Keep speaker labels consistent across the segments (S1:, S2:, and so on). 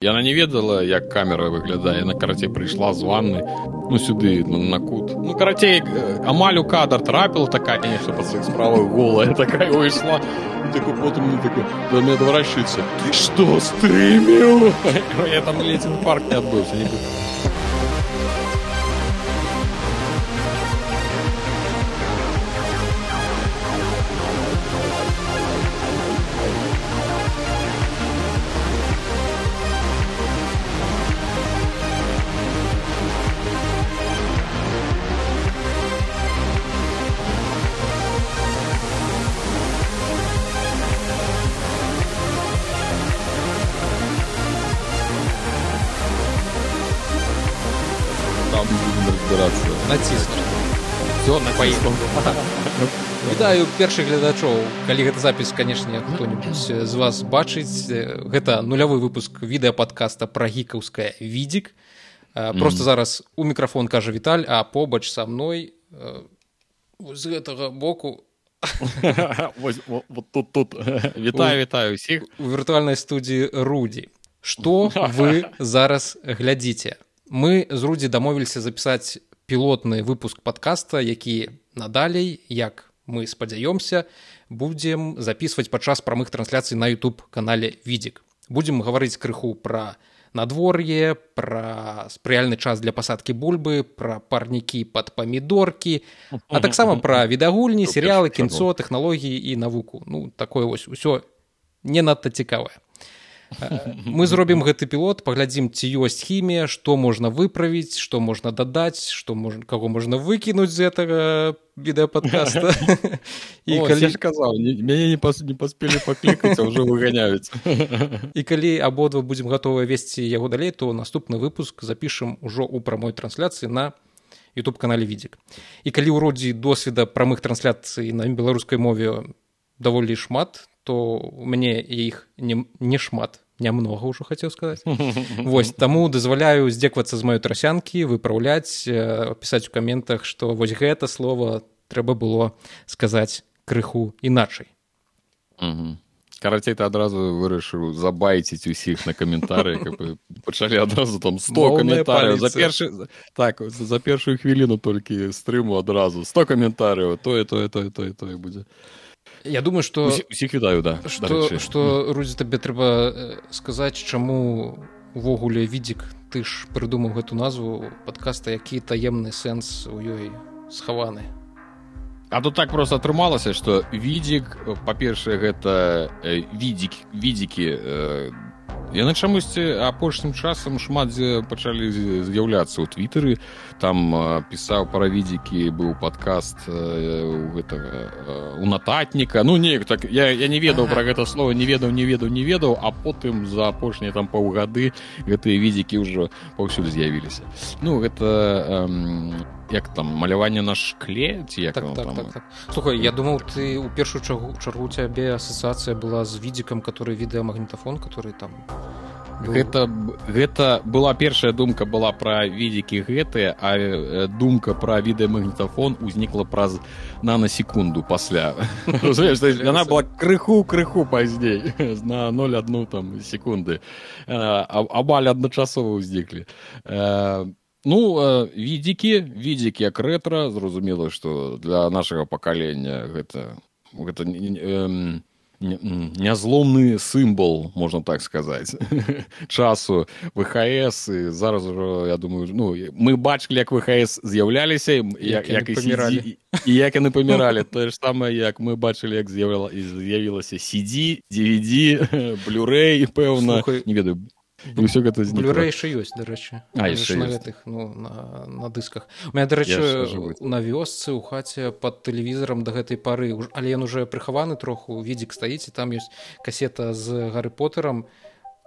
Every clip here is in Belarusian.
S1: Яна не ведала, як камера выглядае, на карацей прыйшла з ванны ну сюды ну, на кут. Ну карацей амаль у кадр трапіла такая, конечно, па сваіх справах голая такая выйшла. Так потым мне такой да мне адварачваецца. Ты што стрыміў? Я там ледзь інфаркт не адбыўся не.
S2: Вітаю першых гледачоў калі гэта запіс канешне хто-нибудь з вас бачыць гэта нулявы выпуск відэападкаста пра гікаўская відзік просто зараз у мікрафон кажа віталь а побач са мной з гэтага боку.
S1: Тут тут. Вітаю вітаю усіх
S2: у віртуальнай студіі рудзі што вы зараз глядзіце? Мы з рудзі дамовіліся запісаць пілотны выпуск подкаста які надалей як мы спадзяёмся будзем записывать падчас прамых трансляцый на youtube канале відзік будем гаварыць крыху пра надвор'е пра спрыяльны час для пасадкі бульбы пра парнікі под памідоркі а таксама пра відагульні серыялы кінцо тэхналогіі і навуку. Ну такое вось усё не надта цікавае мы зробім гэты пілот паглядзім ці ёсць хімія што можна выправіць што можна дадаць што можна каго можна выкінуць з гэтага відэападкаста.
S1: І калі казаў мяне не пас не паспелі паклікаць ўжо выганяюць.
S2: І калі абодва будзем гатовыя весці яго далей то наступны выпуск запішам ужо ў прамой трансляцыі на youtube канале відзік. І калі ў роддзі досведа прамых трансляцый на беларускай мове даволі шмат то у мяне іх не, не нямнога ўжо хацеў сказаць Вось таму дазваляю здзеквацца з маёй трасянкі выпраўляць пісаць у каментах што вось гэта слово трэба было сказаць крыху іначай
S1: карацей ты адразу вырашыў забайціць усіх на каментары пачалі адразу там 100 каментарыяў за першы так за першую хвіліну толькі стрыму адразу 100 каментарыяў тое тое тое тое тое будзе
S2: Я думаю что
S1: усіх вітаю да.
S2: что что рудзі табе трэба сказаць чаму увогуле відзік ты ж прыдумаў гэту назву падкаста які таемны сэнс у ёй схаваны.
S1: А тут так просто атрымалася что відзік па-першае гэта відзік відзікі яны чамусьці апошнім часам шмат дзе пачалі з'яўляцца ў твиттары там пісаў паравідзікі быў падкаст у гэтага у нататніка. Ну неяк так я, я не ведаў пра гэта слова не ведаў не ведаў не ведаў а потым за апошнія там паўгады гэтыя відзікі ўжо паўсюль з'явіліся. Ну гэта як там маляванне на шкле ці як
S2: так, так, так, так. слухай я думаў ты у першую чагу чаргу цябе асацыяцыя была з відзікам который відэамагнітафон который там
S1: гэта гэта была першая думка была пра відзікі гэтыя а думка пра відэамагнітафон узнікла праз нана секунду пасля яна была крыху крыху пазней на 0 одну там секунды. Абаль адначасова ўзніклі Ну відзікі відзікі як рэтра зразумела што для нашага пакалення гэта гэта нязломны сімвол можна так сказаць. Часу вхс і зараз ужо я думаю ну мы бачылі як вхс з'яўляліся як, як паміралі. і як яны паміралі. Тое ж самае як мы бачылі як з'яўляла і з'явілася сидзі dvd блюрэй пэўна не ведаю ўсё гэта
S2: рэйшы ёсць дарэчы гэтых ну, на, на дысках у меня дарэчы на вёсцы ў хаце под тэлевізарам да гэтай пары але ён уже прыхаваны троху відзік стаіць і там ёсць касета з гары поттерам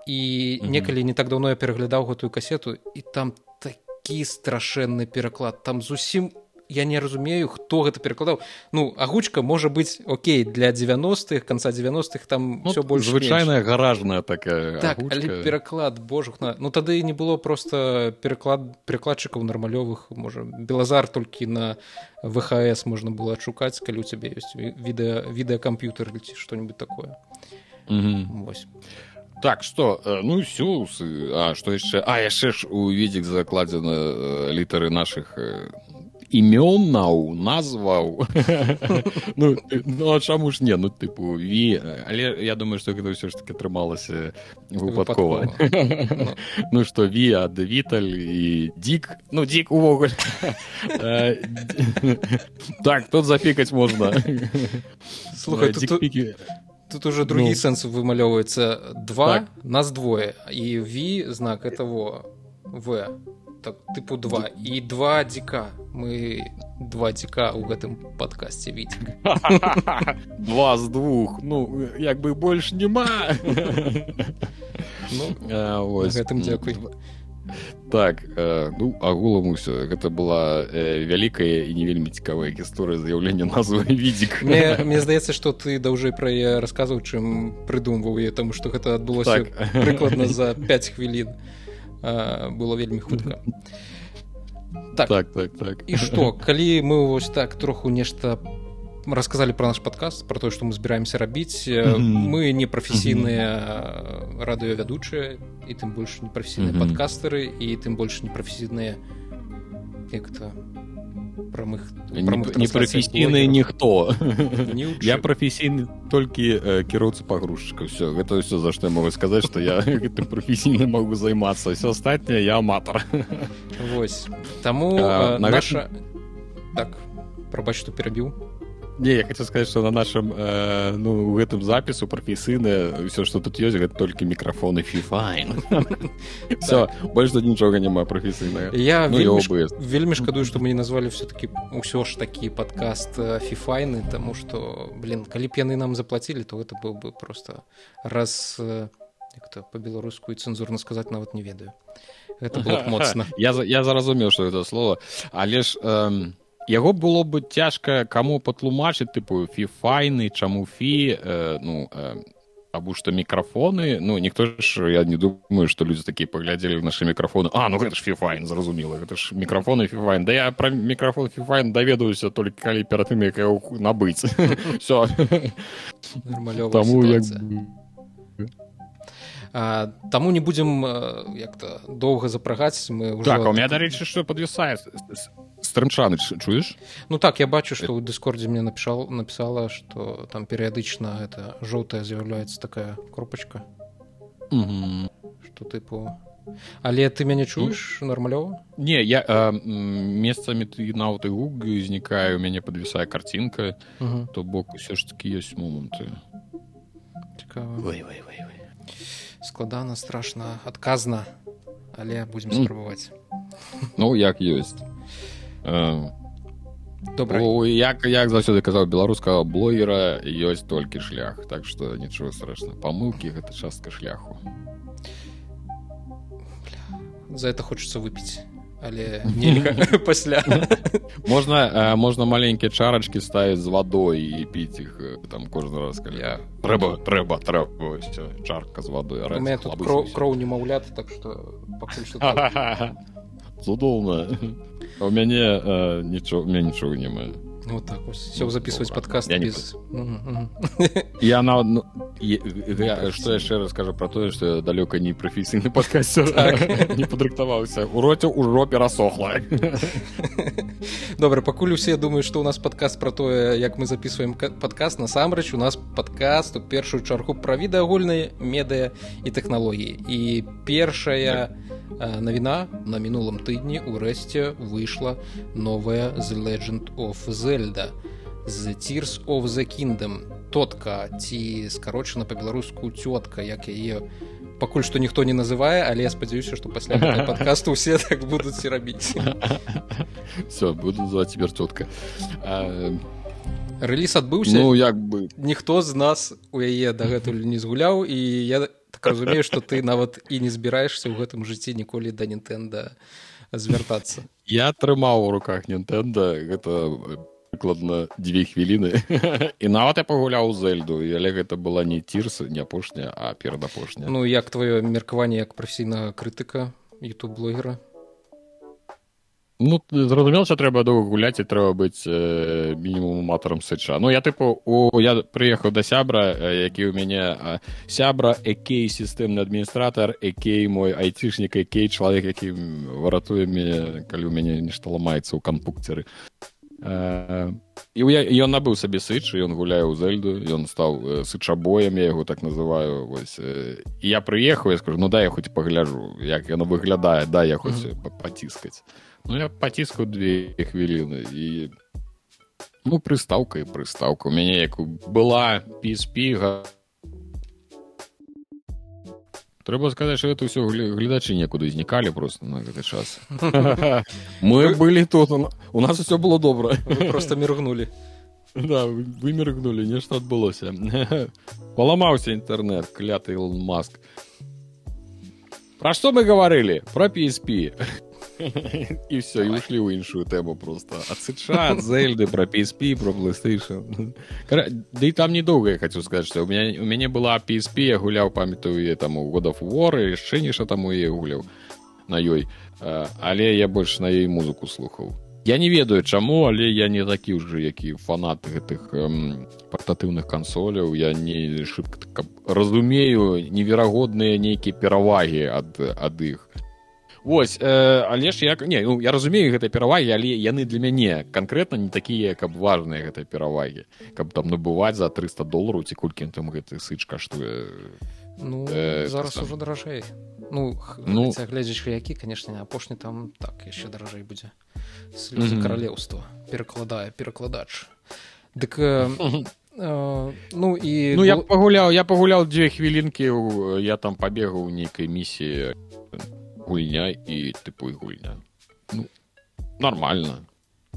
S2: і некалі не так даўно я пераглядаў гэтую касету і там такі страшэнны пераклад там зусім я не разумею хто гэта перакладаў ну агучка можа быць Окей для 90-х конца 90-х там ну, все больш
S1: звычайная гаражная такая
S2: так, пераклад божух на ну тады не было просто пераклад перакладчыкаў нармалёвых можа белазар толькі на вхс можна было адшукаць калі у цябе ёсць відэа відэакамп'ютер ці что-нибудь такое.
S1: Mm -hmm. так что э, ну все а что яшчэ а яшчэ ж у відзік закладзена э, літары наших імён нау назваў. Ну, ну а чаму ж не? Ну тыпу ві але я думаю что гэта ўсё ж таки атрымалася выпадкова. Ну что ві ад віталь і дзік ну дзік увогуле. Так тут зафікаць можна.
S2: Слухай тут уже другі ну, сэнс вымалёўваецца два так. нас двое і ві знак этого в так тыпу два. І два дзіка мы два дзіка ў гэтым падкасці від
S1: два з двух. Ну як бы больш няма
S2: ну, гэтым дзякуй
S1: так э, ну агулам усё. Гэта была э, вялікая і не вельмі цікавая гісторыя з'яўлення назвы відзік
S2: мне, мне здаецца што ты даўжэй пра яе расказваў чым прыдумваў я таму што гэта адбылося так. прыкладна за 5 хвілін было вельмі хутка
S1: так так так, так.
S2: і што калі мы вось так троху нешта расказалі про наш падкаст про тое што мы збіраемся рабіць mm -hmm. мы не прафесійныя радыёвядучыя і тым больш непрафесійныя mm -hmm. падкастары і тым больш непрафесійныя як-то прамых
S1: непрафесійны ніхто я прафесійны толькі э, кіроўца пагрузчыка все гэта ўсё за што я могу сказаць что я гэтым прафесійна могу займацца все астатняе я аматар
S2: восьось таму э, наша так прабач што перабіў
S1: Не, я хочу сказать, что на нашем э, ну, в этом запису професійне все что тут ёсць гэта толькі мікрафоны фіфайн все больше тут нічога няма професійна
S2: я ну, вельмі шкадую что мы не назвалі все-таки ўсё ж такі подкаст фіфайны тому что блин калі б яны нам заплатили то это был бы просто раз як-то по-беларуску і цэнзурна сказаць нават не ведаю. Это было моцна
S1: я я заразумеў что это слово. Але ж э, яго было бы цяжка каму патлумачыць тыпу фіфайны чаму фі э, ну э, або што мікрафоны ну ніхто ж я не думаю што людзі такія паглядзелі нашы мікрафоны. А ну гэта ж фіфайн зразумела гэта ж мікрафоны фіфайн да я пра мікрафон фіфайн даведаюся толькі калі перад тым як набыць. Все
S2: таму як Таму не будзем як-то доўга запрагаць мы
S1: так, у меня дарэчы што падвісае стрымчаны чуеш
S2: ну так я бачу что ў дыскордзе мне напішал написала что там перыядычна это жоўтая з'яўляецца такая кропачка что тыпу але ты мяне чуеш ну, нармалёва
S1: не я э, месцамі ты нават і гуг знікае у мяне подвісае карцінка то бок усё ж таки ёсць моманты
S2: складана страшна адказна але будзем спрабаваць
S1: ну як ёсць
S2: добра
S1: як як заўсёды казаў беларускага блогера ёсць толькі шлях так што нічого страшна памылкі гэта частка шляху.
S2: За это хочется выпіць але пасля
S1: можна можна маленькія чарачкі ставіць з вадой і піць іх там кожны раз калі трэба трэба трэба чарка з вадой
S2: кроў немаўлят так что
S1: цудоўна у мяне э, нічого мне нічога няма
S2: ну, так все записывать подкаст
S1: я, без... я на ну, что яшчэ раскажу про тое что далёка не прафесійны подкаст так. не падрыхтаваўся у роце ўжо перасохла
S2: добра пакуль усе думаю что у нас подкаст про тое як мы записываем подкаст. Насамрэч у нас подкаст у першую чаргу пра відэагульныя медыа і тэхналогіі і першая навіна на мінулым тыдні ўрэшце выйшла новая the legend of зельда з tears of the kingdom. Тотка ці скарочана па-беларуску цётка як яе пакуль што ніхто не называе але я спадзяюся што пасля падкасту усе так будуць рабіць.
S1: Все буду называть цяпер цётка
S2: рэліз адбыўся?
S1: ну як бы.
S2: Ніхто з нас у яе дагэтуль не згуляў і я так разумею что ты нават і не збіраешься ў гэтым жыцці ніколі да нінтэнда звяртацца.
S1: Я атрымаў у руках нінтэнда гэта прыкладна дзве хвіліны. І нават я пагуляў зельду але гэта была не тирс не апошняя а перадапошня
S2: ну як твоё меркаванне як прафесійнага крытыка youtube блогера
S1: Ну зразумела що трэба доўга гуляць і трэба быць э, мінімум аматарам сыча. Ну я тыпу у я прыехаў да сябра які ў мяне сябра экей сістэмны адміністратор экей мой айцішнік экей чалавек які выратуе мяне калі ў мяне нешта ламаецца ў кампукцеры і ён набыў сабе сыч ён гуляе ў зельду ён стаў сычабоем я яго так называю вось і я прыехаў я скажу ну да я хоць пагляджу як яно выглядае да я хоць mm -hmm. паціскаць Ну я паціскаў две хвіліны і ну прыстаўка і прыстаўка у мяне як была піспіга трэба сказаць что это ўсё гледачы некуды знікалі просто на гэты час. Мы былі тут у нас все было добра
S2: просто міргнули.
S1: Да выміргнули нешта адбылося паламаўся інтэрнет кляты маск. Пра што мы гаварылі про PSP і все і ушли ў іншую тэму просто. Адсыча зельды про PSP про PlayStation. Да і там недоўга я хочу сказать что у меня у мяне была PSP я гуляў памятаю там у годов воры яшчэ ніша таму я гуляў на ёй але я больш на ёй музыку слухаў Я не ведаю чаму але я не такі ўжо які фанат гэтых эм, партатыўных кансоляў я не шыбка разумею неверагодныя нейкія перавагі ад ад іх Вось э, але ж як не ну, я разумею гэтай перавагі але яны для мяне канкрэтна не такія каб важныя гэтай перавагі каб там набываць за 300 долараў ці колькі там гэты сыч каштуе
S2: ну э, зараз ужо даражэй ну, ну. глядзяч які канешне апошні там так яшчэ даражэй будзе слёзы mm -hmm. каралеўства перакладае перакладач дык э, э, ну і
S1: ну я пагуляў я пагуляў дзве хвілінкі я там пабегаў нейкай місіі гульня і тыпу і гульня ну, нормально.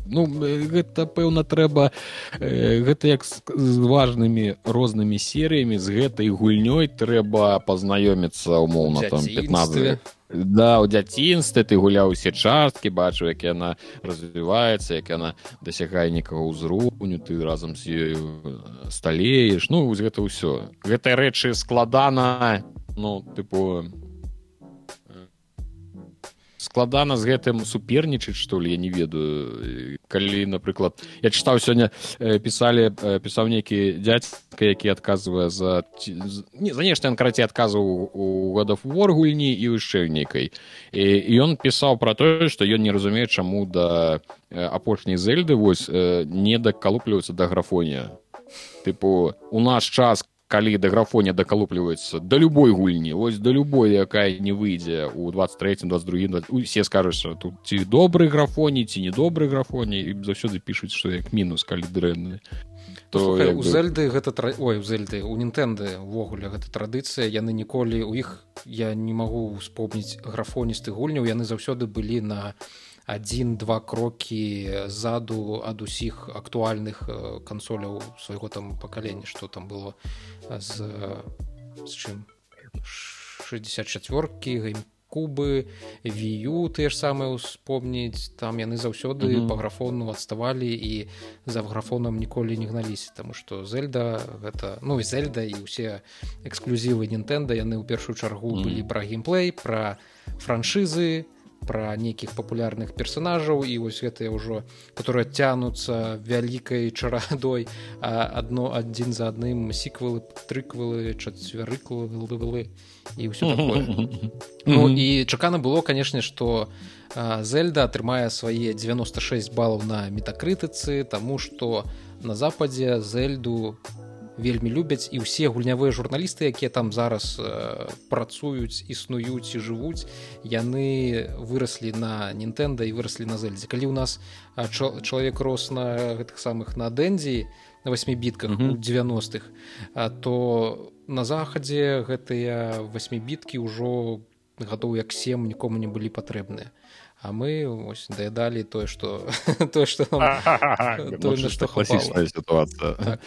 S1: Ну гэта пэўна трэба гэта як з, важнымі рознымі серыямі з гэтай гульнёй трэба пазнаёміцца умоўна там 15 да у дзяцінстве ты гуляў усе часткі бачу як яна развіваецца як яна дасягае некага ўзроўню ты разам з ёю сталееш. Ну гэта ўсё. Гэтыя рэчы складана ну тыпу складана з гэтым супернічаць што ли? Я не ведаю. Калі напрыклад я чытаў сёння пісалі пісаў нейкі дядзька які адказвае за не за нешта ён караці адказваў у годов вор гульні і яшчэ нейкай. І ён пісаў пра тое што ён не разумее чаму да апошняй зельды вось не дакалупліваецца да графонія тыпу у наш час калі да графоне дакалупліваецца да любой гульні ось да любой якая не выйдзе у 23 22 усе скажуць тут ці добры графоні ці недобры графоні і заўсёды пішуць што як мінус калі дрэнны
S2: то у зельды гэта тра... ой у зельды у нінтэнды увогуле гэта традыцыя. Яны ніколі у іх я не магу успомніць графоністы гульняў яны заўсёды былі на адзін-два крокі ззаду ад усіх актуальных э, кансоляў свайго там пакалення што там было з, з чым 64кі геймкубы вію тыя ж самыя успомніць там яны заўсёды mm -hmm. па графону адставалі і за графонам ніколі не гналіся таму што зельда гэта ну і зельда і ўсе эксклюзівы нінтэнда яны ў першую чаргу mm -hmm. былі пра геймплей пра франшызы пра нейкіх папулярных персонажаў і вось гэтыя ўжо которые цянуцца вялікай чарадой адно адзін за адным сіквалы трыквалы чацвярыклы і ўсё ну і чакана было канешне што зельда атрымае свае 96 балаў на метакрытыцы таму што на западзе зельду вельмі любяць. І ўсе гульнявыя журналісты якія там зараз э, працуюць існуюць і жывуць яны выраслі на нінтэнда і выраслі на зельдзе. Калі ў нас чалавек рос на гэтых самых на дэндзі на восьми бітках у 90-х то на захадзе гэтыя восьми біткі ўжо гадоў як сем нікому не былі патрэбныя а мы ось даядалі тое что тое что
S1: что класічная сітуацыя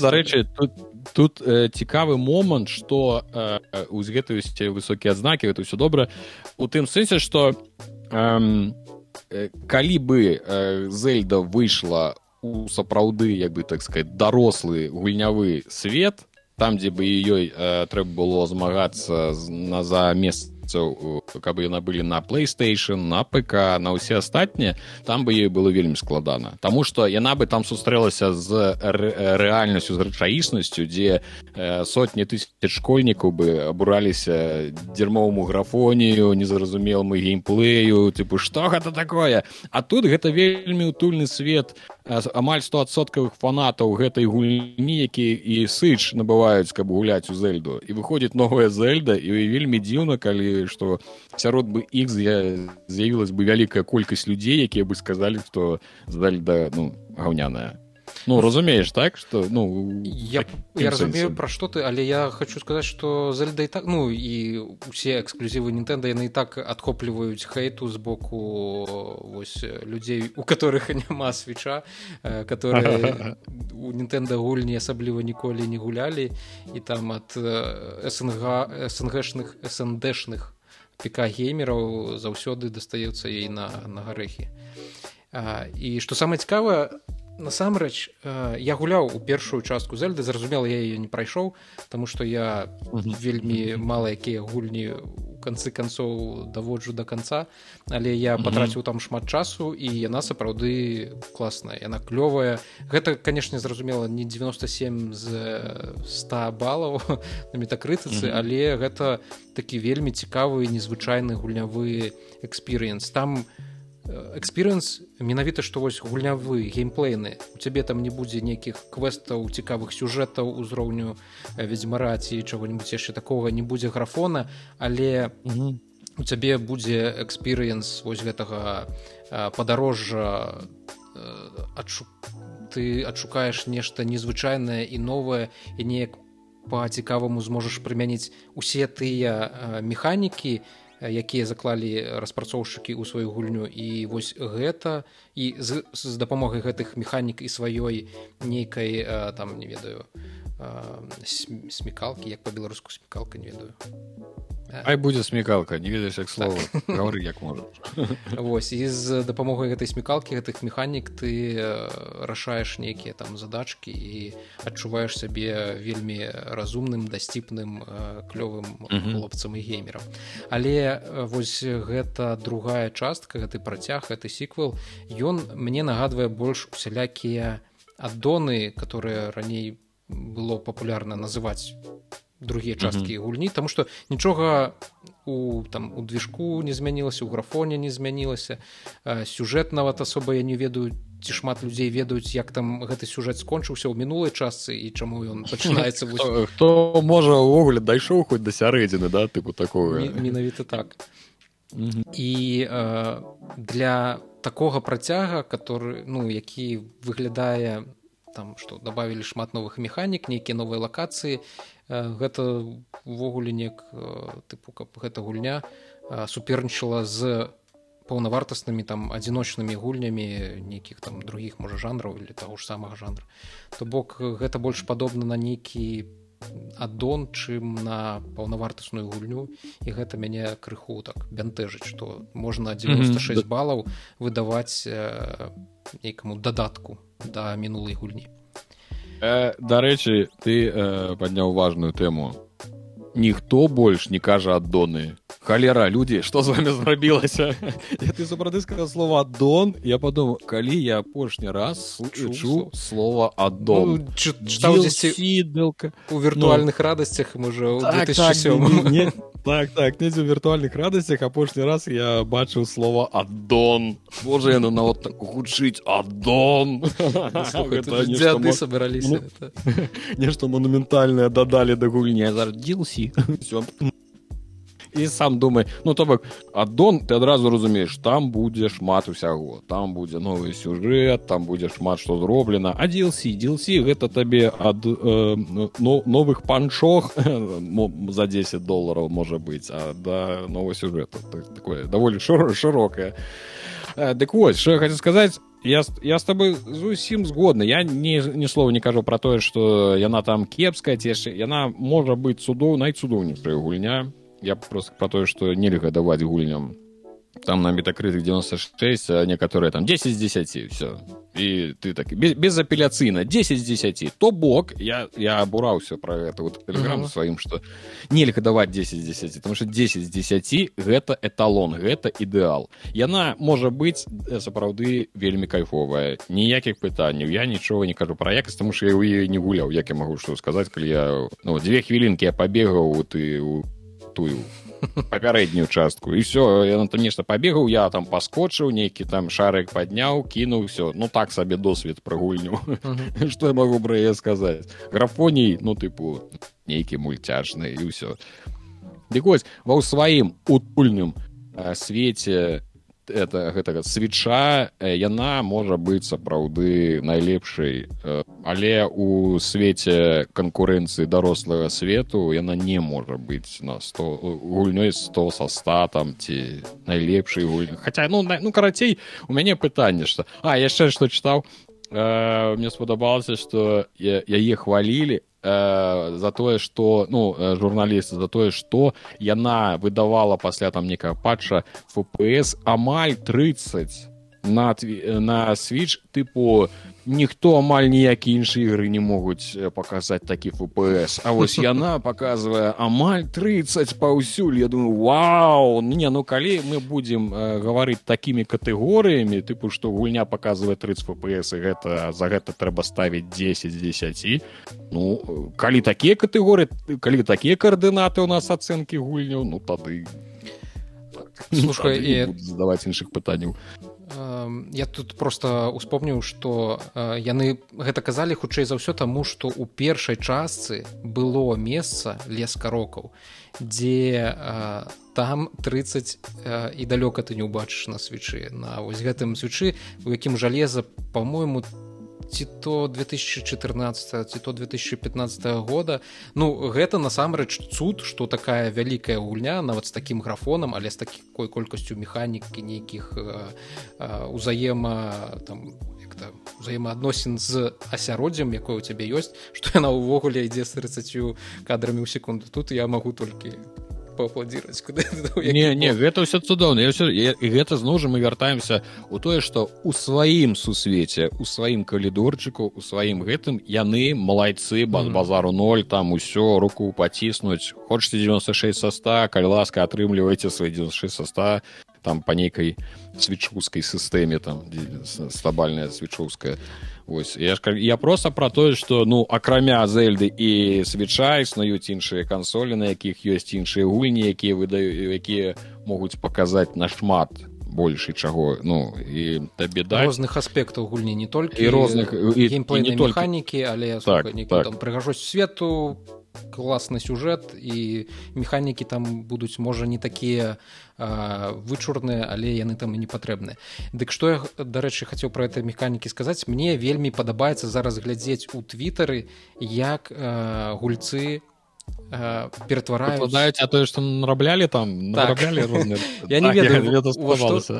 S1: дарэчы тут тут э, цікавы момант что э, узгетаюсці высокія адзнакі это все добра у тым сэнсе что э, калі бы э, зельда выйшла у сапраўды як бы так сказать дарослы гульнявы свет там дзе бы ёй э, трэба было змагацца на за месца каб яна былі на playstation на ПК на ўсе астатнія там бы ей было вельмі складана. Таму что яна бы там сустрэлася з рэальнасцю з рэчаіснасцю дзе э, сотні тысяч школьнікаў бы абураліся дзярмовому графонію незразумелму геймплею типу что гэта такое? А тут гэта вельмі утульны свет амаль 100соткавых фанатаў гэтай гульні які і сыч набываюць каб гуляць у зельду і выходзіць новая зельда і вельмі дзіўна калі што сярод бы іх з'явілась бы вялікая колькасць людзей якія бы сказалі што зельда ну гаўняная ну разумееш так что ну
S2: я, я разумею пра што ты але я хочу сказаць что зальда і так ну і усе эксклюзівы нітэнда яны і так адхопліваюць хейту з боку вось людзей у которых няма свеча которые у нітэнда гульні асабліва ніколі не гулялі і там ад снг снгшных сндшных піка геймераў заўсёды дастаецца ей на на гарэхі. І што самае цікавае насамрэч э, я гуляў у першую частку зельды зразумела я ее не прайшоў тому что я вельмі мала якія гульні у канцы канцоў даводжу до конца але я патраціў там шмат часу і яна сапраўды класная яна клёвая. Гэта канешне зразумела не 97 з 100 балаў на метакрытыцы але гэта такі вельмі цікавы незвычайны гульнявы экспірыенс. Там у экспірыенс менавіта што вось гульнявы геймплейны. У цябе там не будзе нейкіх квестаў цікавых сюжэтаў узроўню вядзьмараці чаго-нибудь яшчэ такога не будзе графона але у цябе будзе экспірыенс вось гэтага падарожжа адшу ты адшукаеш нешта незвычайнае і новае і неяк па-цікаваму зможаш прымяніць усе тыя механікі і якія заклалі распрацоўшчыкі ў сваю гульню. І вось гэта і з, з дапамогай гэтых механік і сваёй нейкай там не ведаю смекалкі як па-беларуску смекалка не ведаю
S1: Ай будзе смекалка не ведаеш як слова так. гавары як можа
S2: Вось і з дапамогай гэтай смекалкі гэтых механік ты рашаеш нейкія там задачкі і адчуваеш сябе вельмі разумным дасціпным клёвым хлопцам і геймерам. Але вось гэта другая частка гэты працяг гэты сіквел ён мне нагадвае больш усялякія аддоны которые раней было папулярна называць другія часткі mm -hmm. гульні тому что нічога у там у движку не змянілася у графоне не змянілася сюжэт нават асоба я не ведаю ці шмат людзей ведаюць як там гэты сюжэт скончыўся ў мінулай частцы і чаму ён пачынаецца
S1: хто можа увогуле дайшоў хоць да сярэдзіны да тыпу такого
S2: менавіта так mm -hmm. і э, для такога працяга который ну які выглядае там што добавілі шмат новых механік нейкія новыя лакацыі. Гэта увогуле неяк тыпу каб гэта гульня супернічала з паўнавартаснымі там адзіночнымі гульнямі нейкіх там другіх можа жанраў или таго ж самага жанра. То бок гэта больш падобна на нейкі аддон чым на паўнавартасную гульню. І гэта мяне крыху так бянтэжыць што можна 96 балаў выдаваць нейкаму дадатку да мінулай гульні.
S1: Э, дарэчы ты э, падняў важную тэму ніхто больш не кажа аддоны. Халера людзі што з вами зрабілася ты сапраўды сказал слова аддон я падумаў калі я апошні раз чу слова аддон ну,
S2: чытаўдзесьці у віртуальных радасцях можа так,
S1: так, не, не, так так недзе у віртуальных радасцях апошні раз я бачыў слова аддон можа яно нават так гучыць аддон
S2: сабраліся
S1: нешта манументальнае дадалі да гульні зардзілсі і сам думай. Ну то бок аддон ты адразу разумееш там будзе шмат усяго. Там будзе новы сюжэт там будзе шмат што зроблена адзілсі дзілсі гэта табе ад э, ну, новых панчох за 10 долларов можа быць а да нового сюжэту так, такое даволі шырокае дык вось що я хочу сказаць я я с тобой зусім згодны я не ні слова не кажу про тое что яна там кепская ці яшчэ яна можа быць цудоў найцудоўнейшая гульня я просто про тое что нельга даваць гульням. Там на метакрытых 96 а некаторые там 10 з 10 все і ты так без, безапеляцыйна 10 з 10 то бок я я абураўся про это вот тэлеграму сваім что нельга даваць 10 з 10 потому что 10 з 10 гэта эталон гэта ідэал яна можа быць э, сапраўды вельмі кайфовая. Ніякіх пытанняў я нічога не кажу про якасць тому что я ў яе не гуляў як я могу что сказаць калі я ну две хвілінкі я пабегаў ты тую папярэднюю частку. І все я на там нешта пабегаў я там паскочыў нейкі там шарык падняў кінуў все ну так сабе досвед пра гульню что я могу пра яе сказаць. Графоній ну тыпу нейкі мульцяжны і ўсё. Дык вось ва ў сваім утульным свеце это гэтага свеча яна можа быць сапраўды найлепшай. Але у свеце канкурэнцыі дарослага свету яна не можа быць на 100 гульнёй 100 са 100 там ці найлепшай гульні. Хаця ну ну карацей у мяне пытанне што а яшчэ што чытаў? Э, мне спадабалася што яе хвалілі э, за тое что ну э, журналісты за тое что яна выдавала пасля там некага патча фпс амаль 30 на на switch тыпу ніхто амаль ніякія іншыя ігры не могуць паказаць такі фпс А вось яна показывае амаль 30 паўсюль. Я думаю Вау! Не ну калі мы будзем э, гаварыць такімі катэгорыямі тыпу што гульня показывае 30 фпс і гэта за гэта трэба ставіць 10 з 10 ну калі такія катэгорыі калі такія каардынаты у нас ацэнкі гульняў ну тады
S2: слушай і
S1: задаваць іншых пытанняў
S2: я тут просто успомніў что яны гэта казалі хутчэй за ўсё таму что у першай частцы было месца лес карокаў дзе там 30 і далёка ты не ўбачыш на свечы. На вось гэтым свечы у якім жалеза по-мойму там ці то 2014 ці то 2015 года. Ну гэта насамрэч цуд что такая вялікая гульня нават з таким графонам але з такой колькасцю механікі нейкіх узаема там взаемаадносін з асяроддзям якое у цябе ёсць што яна ўвогуле ідзе з 30 кадрамі ў секунду. Тут я магу толькі паапладзіраць
S1: не не гэта ўсё цудоўна ўсё і гэта зноў жа мы вяртаемся у тое што у сваім сусвеце у сваім калідорчыку у сваім гэтым яны малайцы бан базару 0 там усё руку паціснуць хочаце 96 са 100 калі ласка атрымліваеце свае 96 са 100 там па нейкай свечускай сістэме там стабальная свечуская Вось я ж я просто про тое что ну акрамя зельды і свеча існуюць іншыя кансолі на якіх ёсць іншыя гульні якія выдаю якія могуць паказаць нашмат больш чаго ну і табе да
S2: розных аспектаў гульні не толькі
S1: і розных
S2: і, і не механікі але так, так. прыгажосць свету класны сюжэт і механікі там будуць можа не такія вычурныя але яны там і не патрэбныя Дык што я дарэчы хацеў пра это механікі сказаць мне вельмі падабаецца зараз глядзець у твиттары як а, гульцы ператвараюць
S1: а тое што нараблялі там
S2: так. я не ведаю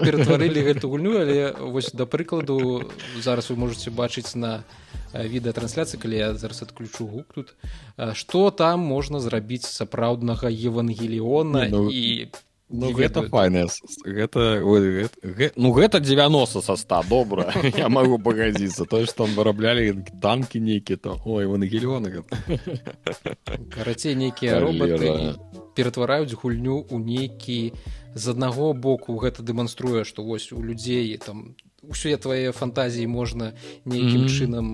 S2: ператварылі гэту гульню але вось да прыкладу зараз вы можете бачыць на відэатрансляцыі калі я зараз адключу гук тут што там можна зрабіць сапраўднага евангеліона ну, і
S1: Ну гэта файна гэта, гэта ну гэта 90 са 100 добра я магу пагадзіцца тое што там выраблялі танкі нейкі то ой вон гелёны
S2: карацей нейкія роботы ператвараюць гульню ў нейкі з аднаго боку гэта дэманструе што вось у людзей там усе твае фантазіі можна нейкім mm -hmm. чынам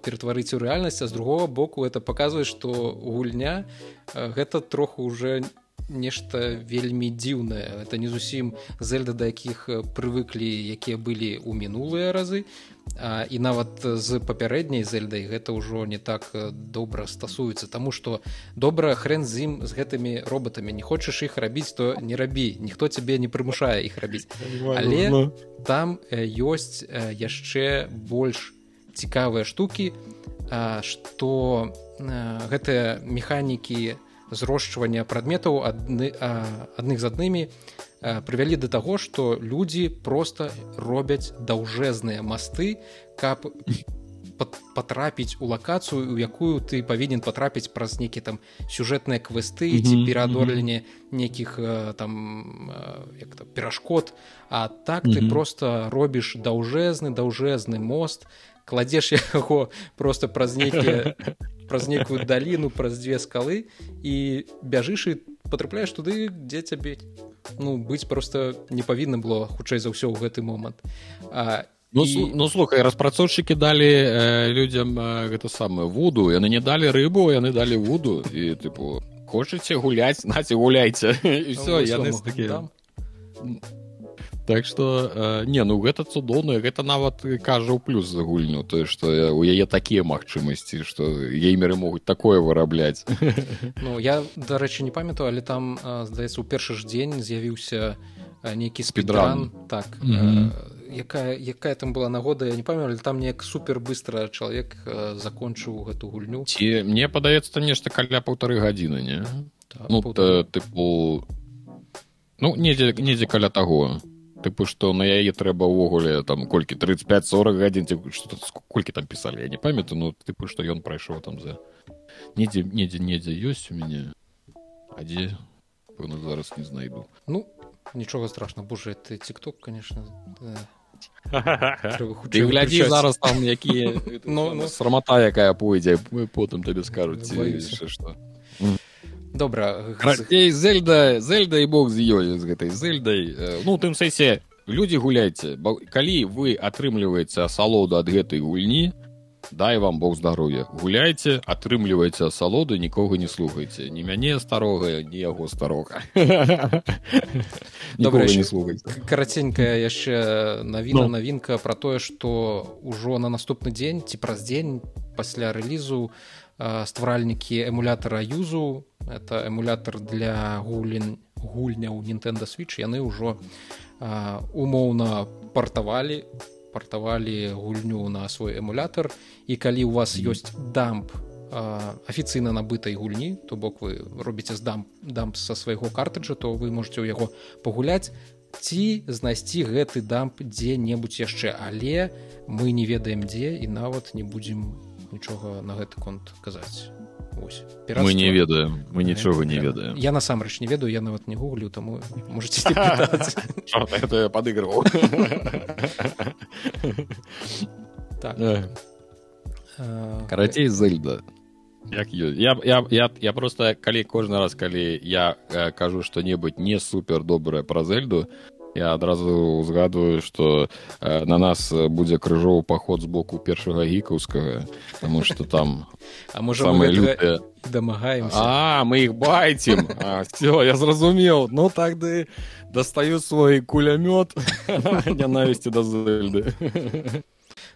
S2: ператварыць у рэальнасць а з другого боку это паказвае што гульня гэта троху уже не нешта вельмі дзіўнае. Это не зусім зельда да якіх прывыклі якія былі ў мінулыя разы. А, і нават з папярэдняй зельдай гэта ўжо не так добра стасуецца Таму што добра хрен з ім з гэтымі роботамі. Не хочаш іх рабіць то не рабі. Ніхто цябе не прымушае іх рабіць. Але там ёсць яшчэ больш цікавыя штукі што гэтыя механікі на зрошчвання прадметаў адны адных з аднымі прывялі да таго што людзі просто робяць даўжэзныя масты каб патрапіць у лакацыю у якую ты павінен патрапіць праз нейкі там сюжэтныя квесты ці пераадорленне нейкіх там як там перашкод а так ты
S1: Мгм.
S2: просто робіш даўжэзны даўжэзны мост кладзеш яго просто праз нейкія праз нейкую даліну праз дзве скалы і бяжыш і потрапляеш туды дзе цябе ну быць просто не павінна было хутчэй за ўсё ў гэты момант а,
S1: Ну,
S2: і-
S1: ну слухай распрацоўшчыкі далі э, людзям э, гэта самае вуду яны не далі рыбу яны далі вуду і тыпу хочаце гуляць наце гуляйце і все яны такі. Так что э, не ну гэта цудоўна гэта нават кажа ў плюс за гульню тое што э, у яе такія магчымасці што геймеры могуць такое вырабляць.
S2: Ну я дарэчы не памятаю але там а, здаецца у першы ж дзень з'явіўся а, нейкі спідран. Так
S1: Мгм.
S2: э, якая якая там была нагода я не памятаю там неяк супер быстро чалавек э, закончыў гэту гульню.
S1: Ці мне падаецца там нешта каля паўтары гадзіны не?
S2: Так,
S1: ну
S2: паўтары.
S1: та, тыпу ну недзе недзе каля таго тыпу што на яе трэба ўвогуле там колькі 35-40 гадзін ці што колькі там пісалі я не памятаю ну тыпу што ён прайшоў там за недзе недзе недзе ёсць у мяне а дзе пэўна зараз не знайду.
S2: Ну нічога страшно боже ты тикток конечно трэба
S1: ты
S2: хутчэй
S1: глядзі зараз там якія
S2: Ну, ну.
S1: срамата якая пойдзе мы потым табе скажуць што
S2: добра
S1: Карацей, зельда зельда і бог з ёй з гэтай зельдай ну у тым сэнсе людзі гуляйце калі вы атрымліваеце асалоду ад гэтай гульні дай вам бог здароўя гуляйце атрымлівайце асалоду нікога не слухайце ні мяне старога ні яго старога
S2: Добра,
S1: не слухайце
S2: караценькая яшчэ навіна
S1: Ну.
S2: навінка про тое что ўжо на наступны дзень ці праз дзень пасля рэлізу э, стваральнікі эмулятора юзу. Это эмулятор для гулін гульняў Nintendo switch. Яны ўжо э, умоўна партавалі партавалі гульню на свой эмулятор і калі у вас ёсць дамп а, афіцыйна набытай гульні то бок вы робіце здам дамп са свайго картриджа то вы можете ў яго пагуляць ці знайсці гэты дамп дзе-небудзь яшчэ. Але мы не ведаем дзе і нават не будзем нічога на гэты конт казаць. Ось,
S1: мы не
S2: піратства.
S1: ведаем мы нічога не ведаем.
S2: Я насамрэч не ведаю я нават не гуглю таму можете
S1: падыгрываў.
S2: Так.
S1: Карацей зельда. Як я, я, я, я просто калі кожны раз калі я э, кажу што-небудзь не супер добрае пра зельду я адразу узгадваю што э, на нас будзе крыжоў паход з боку першага гікаўскага тому что там
S2: а можа
S1: лютыя.
S2: дамагаемся?
S1: А мы іх байцем все я зразумеў. Ну тады дастаю свой кулямёт нянавісці да зельды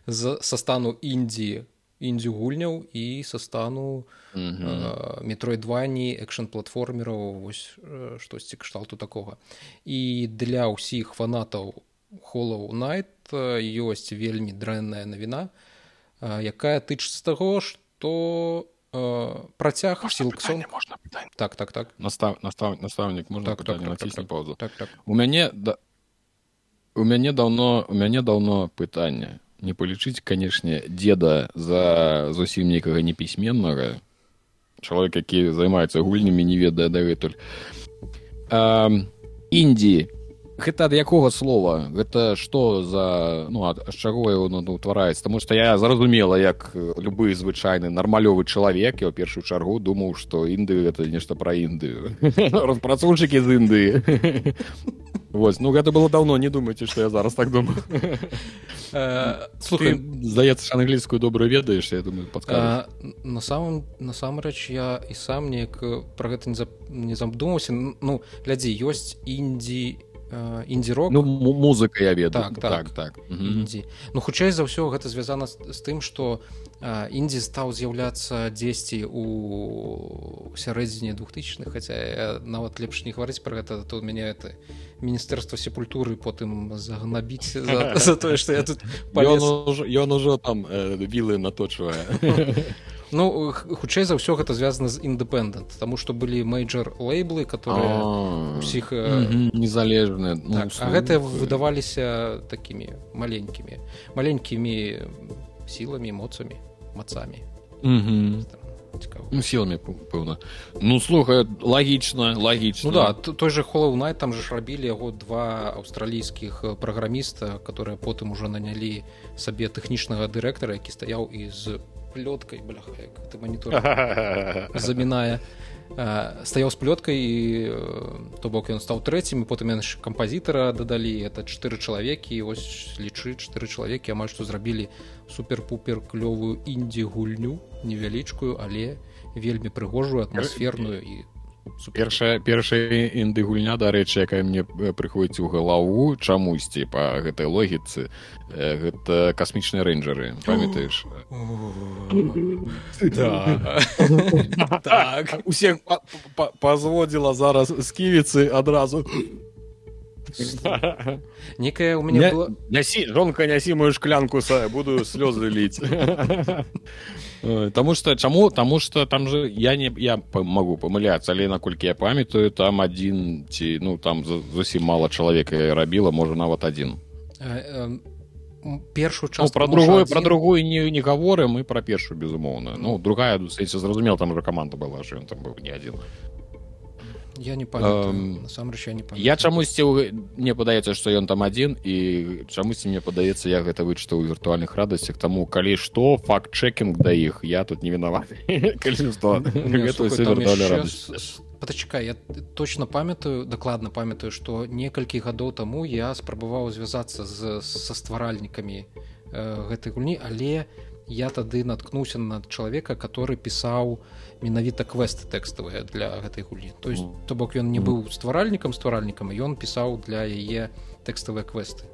S2: з са стану індзі індзю гульняў і са стану
S1: Мгм.
S2: метроидвані экшн платформераў вось э, штосьці кшталту такога і для ўсіх фанатаў холлоу найт ёсць вельмі дрэнная навіна э, якая тычыцца таго што э, працяг сілксон
S1: можна пытанне?
S2: так так так
S1: настав настав настаўнік можна
S2: Так, так, так, так,
S1: націсні
S2: так.
S1: паузу
S2: так так
S1: у мяне да у мяне даўно у мяне даўно пытанне не палічыць канешне деда за зусім некага непісьменнага чалавек які займаецца гульнямі не ведае дагэтуль індзі гэта ад якога слова? Гэта што за ну ад чаго его ну, утвараецца? Таму што я зразумела як любы звычайны нармалёвы чалавек я ў першую чаргу думаў што інды гэта нешта пра індыю. Распрацоўшчыкі з індыі Вось ну гэта было даўно не думайце што я зараз так думаю.
S2: Э,
S1: слухай.
S2: Ты-
S1: здаецца англійскую добра ведаеш я думаю
S2: А, на самом насамрэч я і сам неяк э, пра гэта не, зап... не задумаўся ну глядзі ёсць індзі э, індзі-рок
S1: ну му- музыка я ведаю
S2: Так, так.
S1: так, так.
S2: Індзі ну хутчэй за ўсё гэта звязана з, тым што а, індзі стаў з'яўляцца дзесьці у сярэдзіне двухтысячных хаця нават лепш не гаварыць пра гэта то мяне это міністэрства сепультуры потым загнабіць за, за тое што я тут
S1: Ён
S2: палез.
S1: ужо, ён ужо там э, вілы наточвае
S2: Ну хутчэй за ўсё гэта звязана з індэпендэнт таму што былі мейджор лейблы которые усіх
S1: незалежныя ну,
S2: так, а гэтыя выдаваліся такімі маленькімі маленькімі сіламі моцамі мацамі. Цікава
S1: ну, сіламі пэўна ну слухай лагічна лагічна
S2: ну да той же холлоунай там же ж рабілі яго два аўстралійскіх праграміста которые потым уже нанялі сабе тэхнічнага дырэктара які стаяў і з плёткай бляха ты манітор замінае стаяў з плёткай і то бок ён стаў трэцім потым яны кампазітара дадалі это чатыры чалавекі ось лічы чатыры чалавекі амаль што зрабілі супер-пупер клёвую індзі гульню невялічкую але вельмі прыгожую атмасферную і
S1: першая першая інды гульня дарэчы якая мне э, прыходзіць у галаву чамусьці па гэтай логіцы э, гэта касмічныя рэйнджеры памятаеш? Усе пазводзіла зараз сківіцы адразу
S2: некая у меня была...
S1: нясі жонка нясі мою шклянку са буду слёзы ліць Таму что чаму таму что там же я не я могу памыляцца але наколькі я памятаю там адзін ці ну там зусім мала чалавека рабіла можа нават адзін
S2: першую час ну,
S1: про другую один... про другую не не гаворым і про першую безумоўна ну другая зразумела там уже команда была ж ён там быў не адзін
S2: я не насамрэч я не
S1: памятаю. я чамусьці мне падаецца што ён там адзін і чамусьці мне падаецца я гэта вычытаў у віртуальных радасцях. Таму калі што факт-чекінг да іх я тут не вінаваты
S2: пачакай я точно памятаю дакладна памятаю што некалькі гадоў таму я спрабаваў звязацца з са стваральнікамі э, гэтай гульні але я тады наткнуўся на чалавека который пісаў менавіта квесты тэкставыя для гэтай гульні. То есть то бок ён не быў стваральнікам стваральнікам ён пісаў для яе тэкставыя квесты.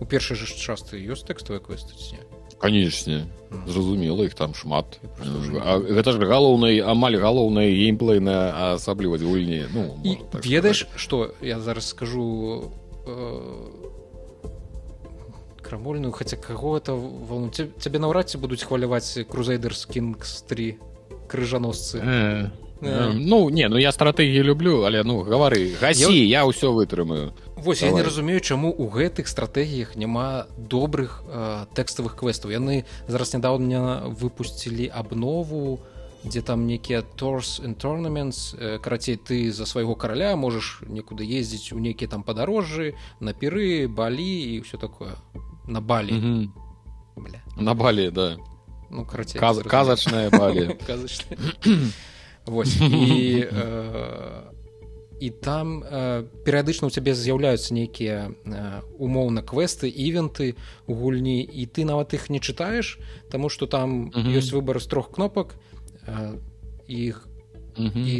S2: У першай жа частцы ёсць тэкставыя квесты ці
S1: канечне зразумела іх там шмат. Гэта ж галоўнай амаль галоўная геймплейная асаблівасць гульні ну
S2: так ведаеш что я зараз скажу э, крамольную хаця каго это волну? Цябе наўрад ці будуць хваляваць крузайдерс кінгс 3 крыжаносцы
S1: э, э, ну не ну я стратэгію люблю але ну гавары гасі я ўсё вытрымаю.
S2: Вось Давай. я не разумею чаму у гэтых стратэгіях няма добрых э, тэкставых квестаў яны зараз нядаўня выпусцілі абнову дзе там некія торс tournaments э, карацей ты за свайго караля можаш некуды ездзіць у нейкія там падарожжы на піры балі і ўсё такое. На балі. Mm -hmm.
S1: на балі да
S2: ну карацей
S1: Каз, казачная балі
S2: Вось і э, і там э, перыядычна у цябе з'яўляюцца нейкія э, умоўна квесты івенты у гульні і ты нават іх не чытаеш Таму што там ёсць выбар з трох кнопак іх і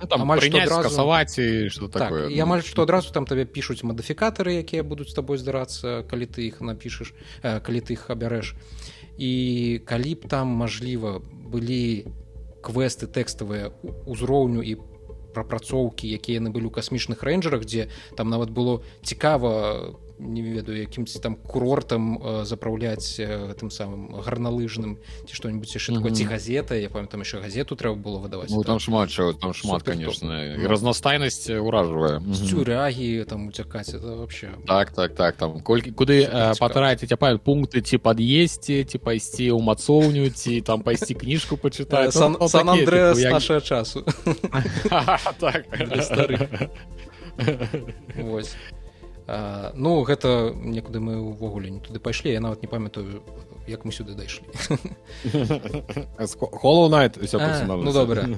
S1: Ну, там амаль скасаваць і что так, такое.
S2: і амаль што адразу там табе пішуць мадыфікатары якія будуць з табой здарацца калі ты іх напішаш э, калі ты іх абярэш і калі б там мажліва былі квесты тэкставыя узроўню і прапрацоўкі якія яны былі ў касмічных рэйнджерах дзе там нават было цікава не ведаю якімсьці там курортам э, запраўляць гэтым самым гарналыжным ці што-нибудь яшчэ mm -hmm. ці газета я памят там яшчэ газету трэба было выдаваць
S1: ну, там шмат чаго, там шмат конечно. І разнастайнасць уражвае
S2: цюрягі там уцякаць это вообще.
S1: Так так так там колькі куды патраціць апа пункты ці пад'есці ці пайсці ў мацоўню ці там пайсці кніжку пачытаць
S2: сан Андрэас наша часу.
S1: Так.
S2: Вось А, ну гэта некуды мы ўвогуле не туды пайшлі я нават не памятаю як мы сюды дайшлі.
S1: Холоунайт
S2: ну добра.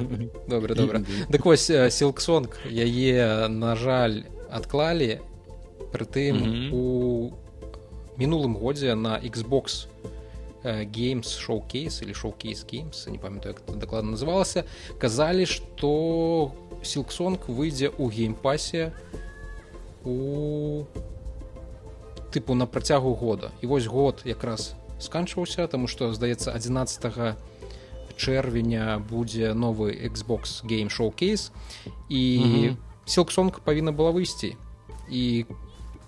S2: Добра добра. Дык вось сілксонг яе на жаль адклалі прытым у мінулым годзе на xbox геймс шоу-кейс или шоу-кейс геймс не памятаю як дакладна называлася казалі што сілксонг выйдзе ў геймпасе у у тыпу на працягу года. І вось год якраз сканчваўся тому что здаецца 11 чэрвеня будзе новы xbox game showcase. І силксонг павінна была выйсці. І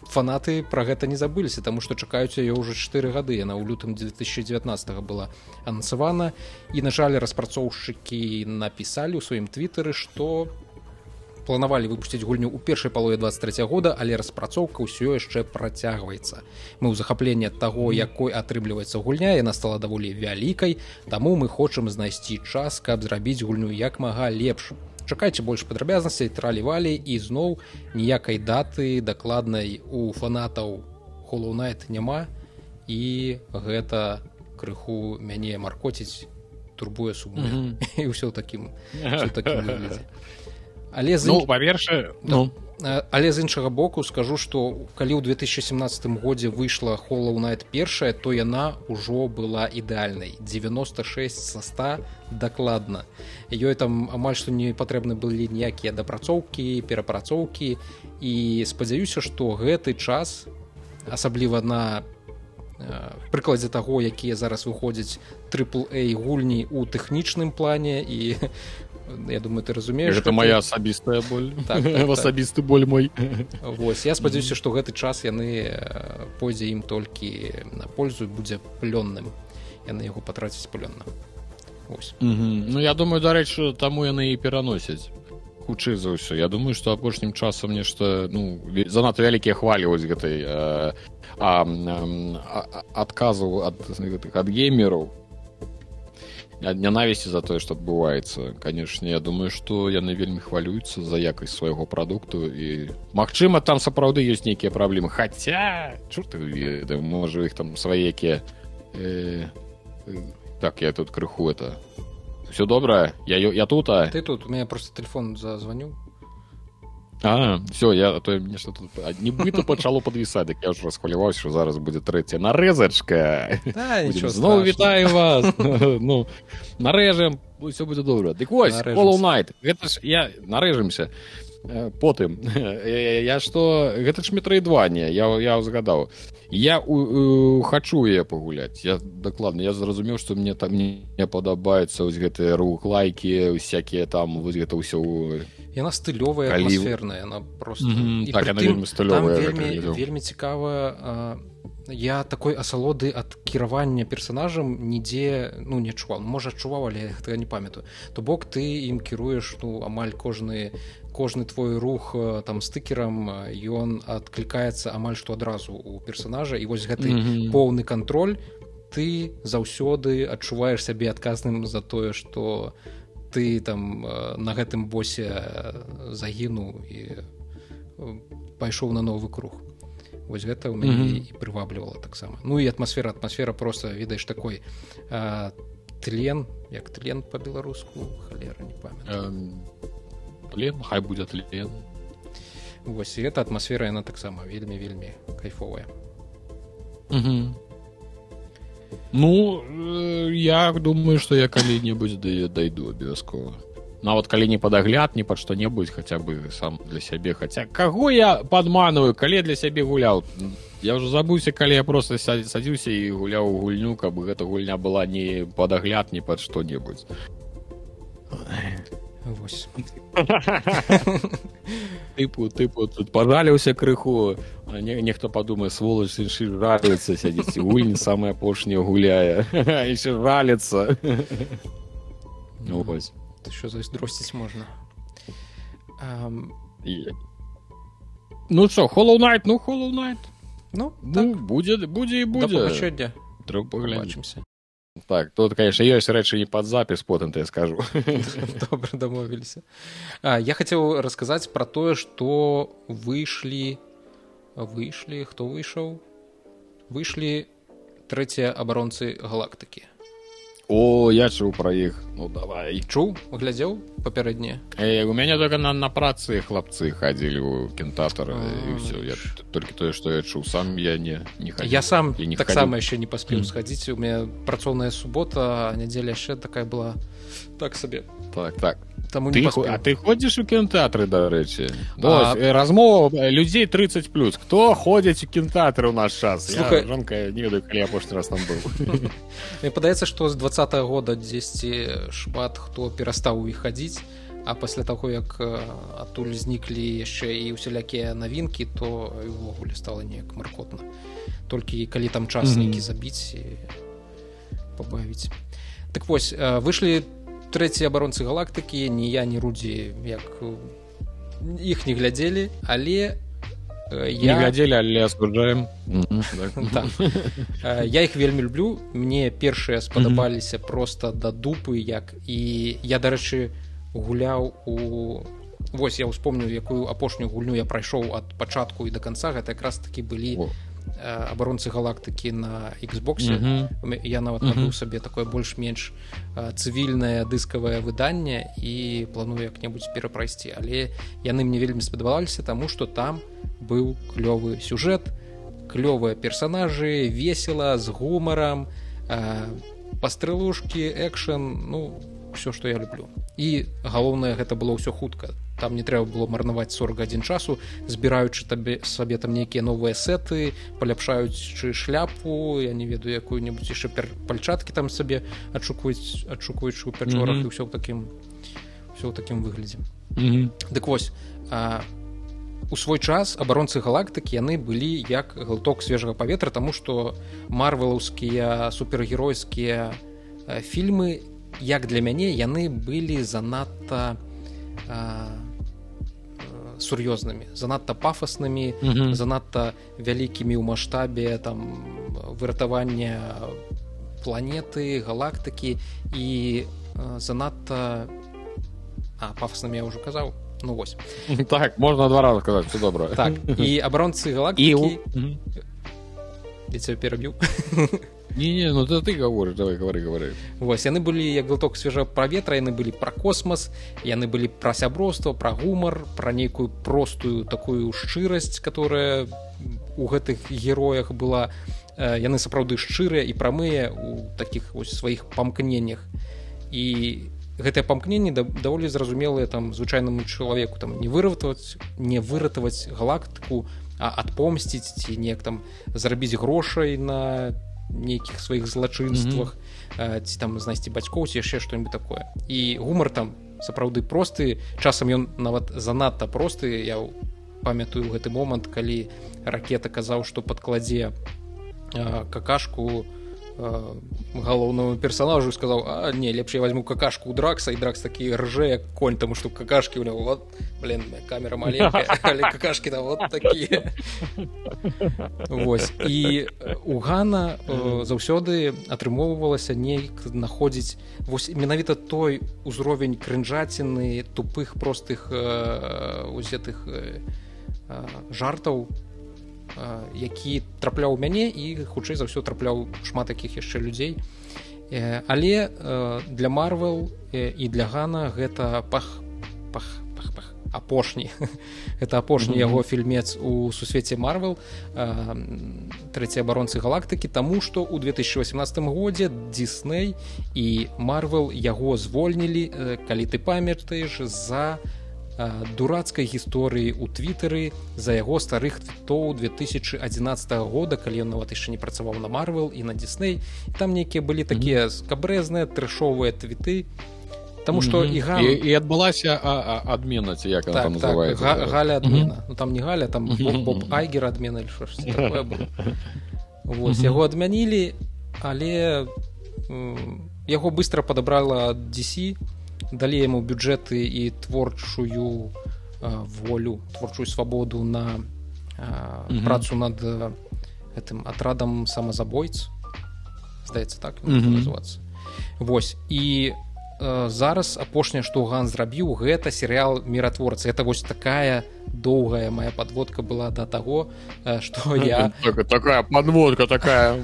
S2: фанаты про гэта не забыліся тому что чакаюць яе ўжо 4 гады. Яна ў лютым 2019 была анансавана. І на жаль распрацоўшчыкі напісалі ў сваім твиттары что планавалі выпусціць гульню ў першай палове 23 года але распрацоўка ўсё яшчэ працягваецца. Мы ў захапленні ад таго якой атрымліваецца гульня яна стала даволі вялікай таму мы хочам знайсці час каб зрабіць гульню як мага лепш. Чакайце больш падрабязнасцей тралівалі і зноў ніякай даты дакладнай у фанатаў холлоунайт няма. І гэта крыху мяне маркоціць турбуе суму. Mm -hmm. і ўсё такім але
S1: ну, па-першае ну.
S2: Але з іншага боку скажу что калі ў 2017 годзе выйшла холлоунайт першая то яна ўжо была ідэальнай 96 со 100 дакладна ёй там амаль што не патрэбны былі ніякія дапрацоўкі перапрацоўкі і спадзяюся што гэты час асабліва на прыкладзе таго якія зараз выходзяць трипл a гульні у тэхнічным плане і я думаю ты разумееш
S1: это моя асабістая боль. Так, так, так. асабісты боль мой.
S2: Вось я спадзяюся што гэты час яны пойдзе ім толькі на пользу будзе плённым. Яны яго патраціць плённа.
S1: Ну я думаю дарэчы таму яны і пераносяць. Хутчэй за ўсё. Я думаю што апошнім часам нешта ну занадта вялікія хвалі вось гэтай адказу ад гэтых ад геймераў нянавісці за тое што адбываецца канешне я думаю што яны вельмі хвалююцца за якасць свайго прадукту і Мачыма там сапраўды ёсць нейкія праблемы хаця чорт можа іх там свае якія э, так я тут крыху это. Все добра я я тут а?
S2: Ты тут. У меня просто телефон зазвоню
S1: А все я то нешта тут нібыта пачало падвісаць дык я ўжо расхваляваўся що зараз будзе трэця нарэзачка зноў вітаю вас. Ну нарэжем все будзе добра дык вось найт гэта ж я нарэжемся потым. Я што гэта ж метроідванне я я згадаў я у, у, хачу я пагуляць. Я дакладна я зразумеў што мне там не падабаецца вось гэтыя рух лайки усякія там вось гэта ўсё
S2: яна стылёвая атмасферная она просто mm
S1: -hmm. так, тым,
S2: стылёвая, вельмі, вельмі цікава я такой асалоды ад кіравання персонажам нідзе ну не чувал можа адчуваў але гэта не памятаю. То бок ты ім кіруеш ну амаль кожны кожны твой рух там стыкерам ён адклікаецца амаль што адразу у персонажа і вось гэты mm -hmm. поўны кантроль ты заўсёды адчуваеш сябе адказным за тое что ты там э, на гэтым босе э, загінуў і э, пайшоў на новы круг вось гэта ў мяне mm -hmm. і прываблівала таксама ну і атмасфера атмасфера просто ведаеш такой а, тлен як тлен по-беларуску халера не памят
S1: тлен хай будзе тлен
S2: вось гэта атмасфера яна таксама вельмі вельмі кайфовая.
S1: Mm -hmm. Ну э, я думаю что я калі-небудзь да дайду абавязкова нават калі не падагляд не пад што-небудзь хаця бы сам для сябе хаця каго я падманываю калі для сябе гуляў я ўжо забыўся калі я просто садзіўся і гуляў гульню каб гэта гульня была не падагляд не пад што-небудзь тыпу тыпу тут пажаліўся крыху. Не, нехто падумае сволач іншы жаліцца сядзіць гульні самая апошняя гуляе еще жаліцца ну, вось.
S2: Що зайздросціць можна
S1: um... ну що холлоунайт ну холлоунайт
S2: ну,
S1: ну так. будзе будзе і будзе
S2: сёння
S1: трэба паглядзімся так тут конечно ёсць рэчы не под запіс потым ты скажу.
S2: Добра дамовіліся я хацеў расказаць пра тое што выйшлі выйшлі хто выйшаў выйшлі трэція абаронцы галактыкі
S1: о я чуў пра іх. Ну давай.
S2: Чуў глядзеў папярэдне?
S1: Э, у мяне только на на працы хлапцы хадзілі у кентатара і все я толькі тое што я чуў. Сам я не не
S2: хадзіў. я сам таксама яшчэ не паспеў схадзіць. У меня працоўная субота нядзеля яшчэ такая была так сабе
S1: так так. Таму ты, а ты ходзіш у кінтэатры дарэчы а... размова людзей 30 плюс хто ходзяць у кінтэатры ў наш час Слухай... жонка не ведаю калі апошні раз там быў
S2: Мне падаецца што з два -го года дзесьці шмат хто перастаў у іх хадзіць а пасля таго як адтуль зніклі яшчэ і усялякія навінкі то увогуле стала неяк маркотна толькі калі там час нейкі забіць пабавіць так вось выйшлі трэція абаронцы галактыкі ні я не рудзі як іх не глядзелі але
S1: я глядзелі але асуджаем
S2: так. э, я іх вельмі люблю. Мне першыя спадабаліся просто да дупы як і я дарэчы гуляў у Вось я ўспомню якую апошнюю гульню я прайшоў ад пачатку і до конца гэта якраз такі былі абаронцы галактыкі на Xбосе mm -hmm. я нават mm -hmm. сабе такое больш-менш цывільнае дыскавае выданне і планую як-небудзь перапрайсці але яны мне вельмі спадаваліся таму што там быў клёвы сюжэт клёвыя персонажы весела з гумарам пастрылушкі экшн ну все што я люблю і галоўнае гэта было ўсё хутка там не трэба было марнаваць 41 часу збіраючы табе сабе там нейкія новыя сеты паляпшаючы шляпу я не ведаю якую-небудзь яшчэ пальчаткі там сабе адшукваюць адшукваючы ў пячорах mm -hmm. і ўсё ў такім все ў такім выглядзе mm -hmm. дык вось а, у свой час абаронцы галактыкі яны былі як глыток свежага паветра таму што марвелаўскія супергеройскія фільмы як для мяне яны былі занадта а, сур'ёзнымі занадта пафаснымі mm -hmm. занадта вялікімі ў маштабе там выратавання планеты галактыкі і занадта а пафаснымі я ўжо казаў ну вось.
S1: Так можна два раза казаць все добра.
S2: Так і абаронцы галактыкі. і ця пераб'ю
S1: не, не ну ты говоришь давай говори говори.
S2: Вось яны былі як глыток свежа праветра яны былі пра космас яны былі пра сяброўства пра гумар пра нейкую простую такую шчырасць которая у гэтых героях была. Яны сапраўды шчырыя і прамыя у таких сваіх памкненнях. І гэтае памкненне даволі зразумелыя там звычайнаму чалавеку. Там не выратаваць не выратаваць галактыку а адпомсціць ці неяк там зарабіць грошай на нейкіх сваіх злачынствах mm -hmm. ці там знайсці бацькоў ці яшчэ што-нибудь такое. І гумар там сапраўды просты часам ён нават занадта просты. Я памятаю гэты момант калі ракета казаў што падкладзе какашку у галоўнаму персонажу сказаў а не лепш я возьму какашку у дракса і дракс такі ржэ конь таму што какашки у него вот блин камера маленькая какашки да вот такие Вось і у гана э, заўсёды атрымоўвалася нейк знаходзіць вось менавіта той узровень крынжаціны тупых простых э, узетых жартаў які трапляў мяне і хутчэй за ўсё трапляў шмат такіх яшчэ людзей але для марвел і для гана гэта пах пах, пах, пах апошні это апошні mm -hmm. яго фільмец у сусвеце марвел трэця абаронцы галактыкі таму што ў 2018 годзе дисней і марвел яго звольнілі калі ты памятаеш за у дурацкай гісторыі ў твиттары за яго старых твітоў 2011 года калі ён нават яшчэ не працаваў на марвел і на дисней там нейкія былі такія скабрэзныя трэшовыя твіты Таму што і, га...
S1: і, і адбылася адмена ці як так,
S2: так, га, галя адмена. Ну, там не галя там айгер адмена Вось яго адмянілі але яго быстро падабрала DC далі яму бюджэты і творчую волю творчую свабоду на а, mm -hmm. працу над гэтым атрадам самазабойц здаецца так mm -hmm. называцца Вось і зараз апошняе што ган зрабіў гэта серыял міратворцы это вось такая доўгая моя подводка была до таго что я
S1: такая подводка такая.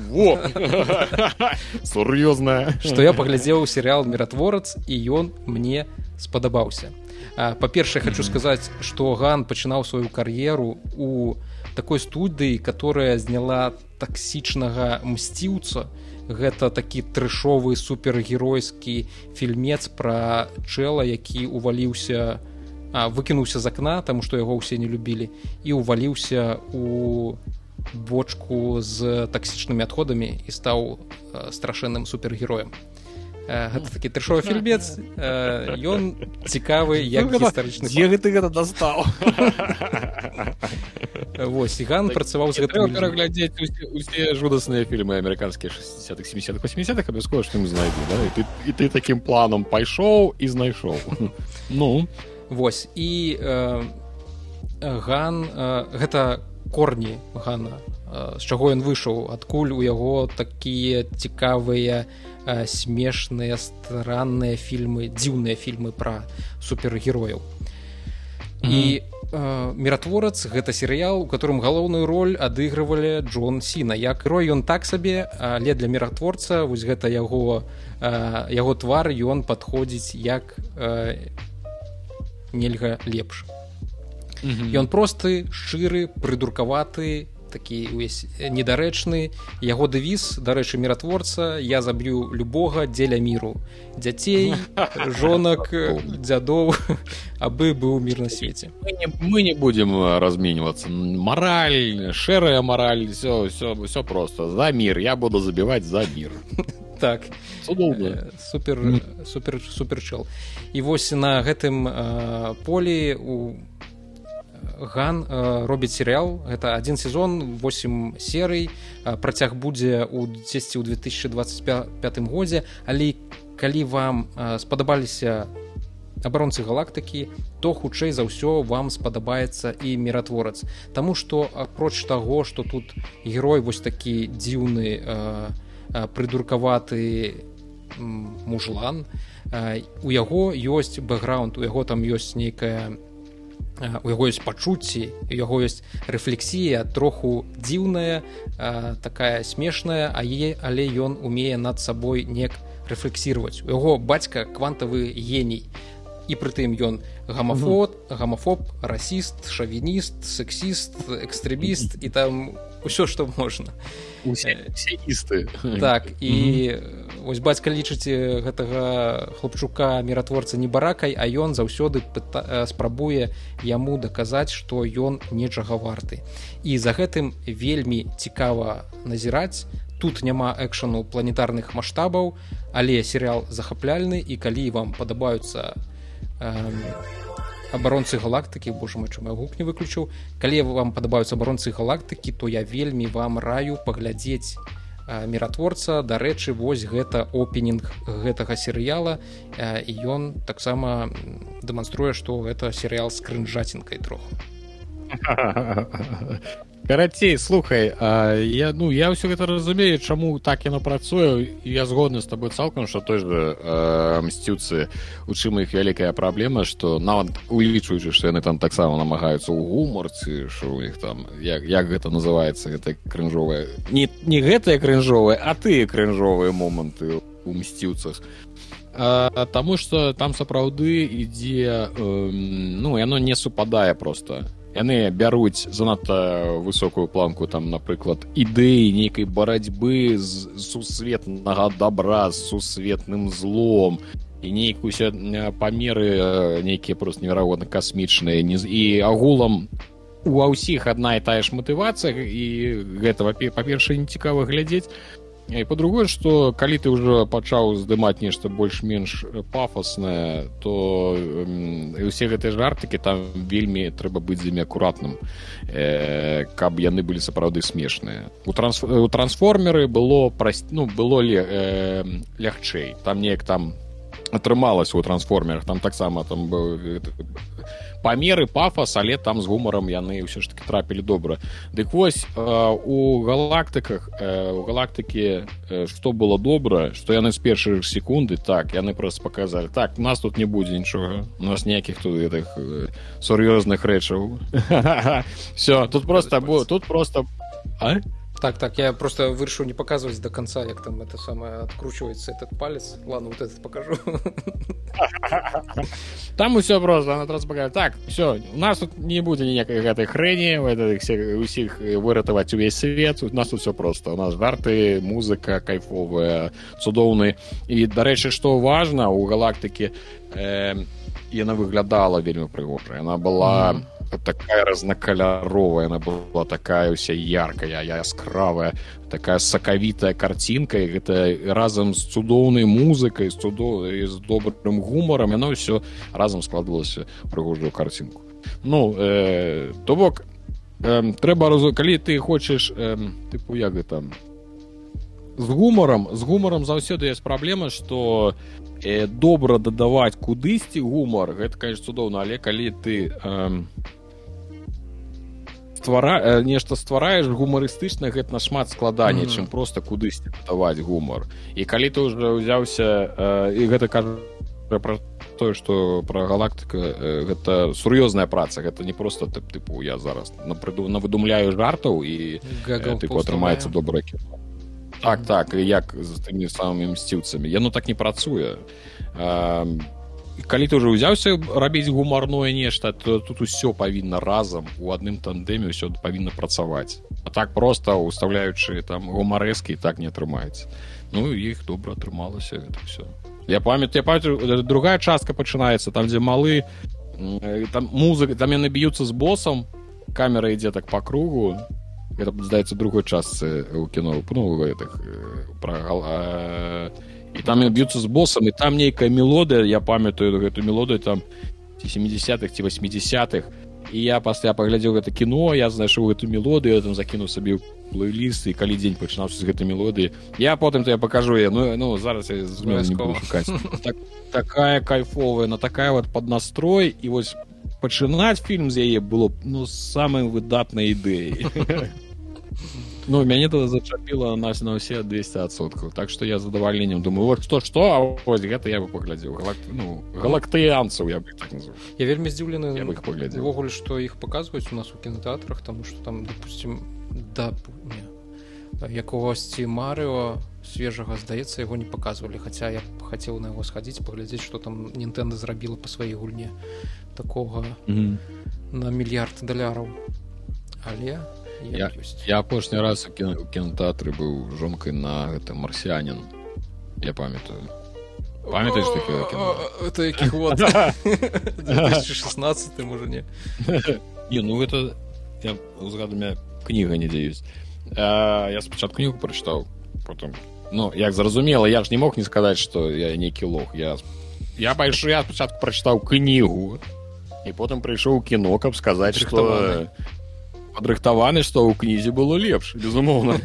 S1: Сур'ёзная
S2: что я паглядзеў серыял міратворац і ён мне спадабаўся. Па-першае хочу сказаць что ган пачынаў сваю кар'еру у такой студыі которая зняла таксічнага мсціўца. то гэта такі трэшовы супергеройскі фільмец пра чэла які уваліўся выкінуўся з акна таму што яго ўсе не любілі і ўваліўся у бочку з таксічнымі адходамі і стаў страшэнным супергероем гэта такі трэшовы фільмец ён цікавы як ну, гістарычны
S1: дзе гэты гэта дастаў
S2: Вось ган працаваў з
S1: гэтым пераглядзець усе жудасныя фільмы амерыканскія 60 70 80 абавязкова што мы знайду да? і, ты, і ты такім планам пайшоў і знайшоў ну.
S2: Вось і ган гэта корні гана з чаго ён выйшаў адкуль у яго такія цікавыя смешныя странныя фільмы дзіўныя фільмы пра супергерояў. І міратворац гэта серыял у которым галоўную роль адыгрывалі Джон сіна. Як рой ён так сабе але для міратворца вось гэта яго яго твар ён падходзіць як нельга лепш. Ён просты шчыры прыдуркаваты такі увесь недарэчны. Яго дэвіз дарэчы міратворца. Я заб'ю любога дзеля міру. Дзяцей жонак дзядоў абы быў мір на свеце.
S1: Мы не, мы не будем разменьвацца. Мораль шэрая мораль все все все просто. За мир я буду забіваць за мир
S2: так. Супер супер суперчел і вось на гэтым полі у ган э, робіць серыял. Гэта один сезон 8 серый. Э, працяг будзе у дзесьці ў 2025 годзе. Але калі вам э, спадабаліся абаронцы галактыкі то хутчэй за ўсё вам спадабаецца і міратворац Таму што апроч таго што тут герой вось такі дзіўны прыдуркаваты мужлан у яго ёсць бэкграунд у яго там ёсць нейкая у яго ёсць пачуцці у яго ёсць рэфлексія троху дзіўная такая смешная а е але ён умее над сабой неяк рэфлексировать у яго бацька квантавы геній. І прытым ён гамафот гамафоб расіст шавініст сексіст экстрэміст і там ўсё што можна.
S1: Усеісты
S2: так і вось бацька лічыце гэтага хлопчука міратворца не баракай а ён заўсёды спрабуе яму даказаць што ён нечага варты. І за гэтым вельмі цікава назіраць. Тут няма экшану планетарных маштабаў але серыял захапляльны і калі вам падабаюцца абаронцы галактыкі Боже мой чым гук не выключыў калі вам падабаюцца абаронцы галактыкі то я вельмі вам раю паглядзець міратворца дарэчы вось гэта опенінг гэтага серыяла. І ён таксама дэманструе што гэта серыял з крынжацінкай троху
S1: карацей слухай а, я ну я ўсё гэта разумею чаму так яно працуе. Я згодны з тобой цалкам что той же мсцюцы у чым іх вялікая праблема что нават улічваючы что яны там таксама намагаюцца ў гумарцы що у іх там як як гэта называется гэта крынжовая не не гэтыя крынжовыя а ты крынжовыя моманты у мсцюцах. Таму что там сапраўды ідзе э, ну яно не супадае просто яны бяруць занадта высокую планку там напрыклад ідэі нейкай барацьбы з сусветнага добра з сусветным злом і нейкуюся памеры нейкія просто неверагодна касмічныя не і агулам ва ўсіх адна і тая ж матывацыя і гэта па-першае не цікава глядзець і по-другое что калі ты уже пачаў здымаць нешта больш-менш пафоснае то і усе гэтыя жартыкі там вельмі трэба быць з імі акуратным э, каб яны былі сапраўды смешныя. У транс у трансформеры было прасць ну было ли э, лягчэй. Там неяк там атрымалася у трансформерах. Там таксама там памеры пафас але там з гумаром яны ўсё ж таки трапілі добра дык вось э, у галактыках э, у галактыкі што э, было добра што яны з першых секунды так яны просто показалі так нас тут не будзе нічога у нас ніякіх тут гэтых сур'ёзных рэчаў все тут просто тут просто а?
S2: Так, так, я просто вырашыў не показывать до конца, як там это самое откручивается этот палец. Ладно, вот этот покажу.
S1: Там все просто, она просто покажет. Так, все, у нас тут не будет никакой этой хрени, усіх выратаваць увесь свет. У нас тут все просто. У нас жарты, музыка кайфовая, цудоўны. І, дарэчы, што важна, у галактыкі э, яна выглядала вельмі прыгожая. Яна была... Mm -hmm такая разнакаляровая она была такая уся яркая яскравая такая сакавітая картинка і гэта разам з цудоўнай музыкай з цудо з добрым гумарам яно ўсё разам складвалася прыгожую картинку. Ну э, то бок э, трэба разу калі ты хочаш э, тыпу як гэта з гумарам з гумарам заўсёды ёсць праблема что э, добра дадаваць кудысьці гумар. Гэта конечно цудоўна але калі ты э, ствара нешта ствараеш гумарыстычна гэта нашмат складаней чым просто кудысьці даваць гумар. І калі ты уже ўзяўся і гэта кажа пра тое что про галактыка гэта сур'ёзная праца гэта не просто тып тыпу я зараз напрыду на выдумляю жартаў і атрымаецца добра так так як з тымі самымі мсціўцамі яно так не працуе а, калі ты уже ўзяўся рабіць гумарное нешта то тут усё павінна разам у адным тандэме ўсё павінна працаваць а так просто уставляючы там гумарэскі так не атрымаецца ну іх добра атрымалася это все я памят я памятаю другая частка пачынаецца там дзе малы там музыка там яны б'юцца з босам камера ідзе так по кругу это здаецца другой частцы у кіно ну, гэтых про і там б'юцца з босам і там нейкая мелодыя я памятаю гэту мелодыю там 70-х ці 80-х і я пасля паглядзеў гэта кіно я знайшоў гэту мелодыю там закінуў сабе плейліст і калі дзень пачынаўся з гэтай мелодыі я потым то я покажу я ну, ну зараз я так, такая кайфовая на такая вот под настрой і вось пачынаць фільм з яе было ну самай выдатнай ідэі Ну мяне тады зачапіла нас на ўсе 200соткаў так што я задавальненнем думаю вот што што а вось гэта я бы паглядзеў Галак... ну, галактыянцаў я бы так
S2: я вельмі здзіўлены паглядзевогуле што іх паказваюць у нас у кінотэатрах тому что там допустим да якогосьці марыо свежага здаецца яго не паказвалі хаця я хацеў на яго схадзіць паглядзець што там нінтэнда зрабіла па сваёй гульне такога mm -hmm. на мільярд даляраў але
S1: я, я апошні раз у кінотэатры быў жонкай на гэта марсіянин я памятаю. Памятаеш
S2: это які 16 можа не.
S1: Не ну это я узгадамі кніга не дзеюсь я спачатку кнігу прачытаў потом ну як зразумела я ж не мог не сказаць что я нейкі лох. Я я пайшу я спачатку прачытаў кнігу і потым прыйшоў кіно каб сказаць что падрыхтаваны што ў кнізе было лепш безумоўна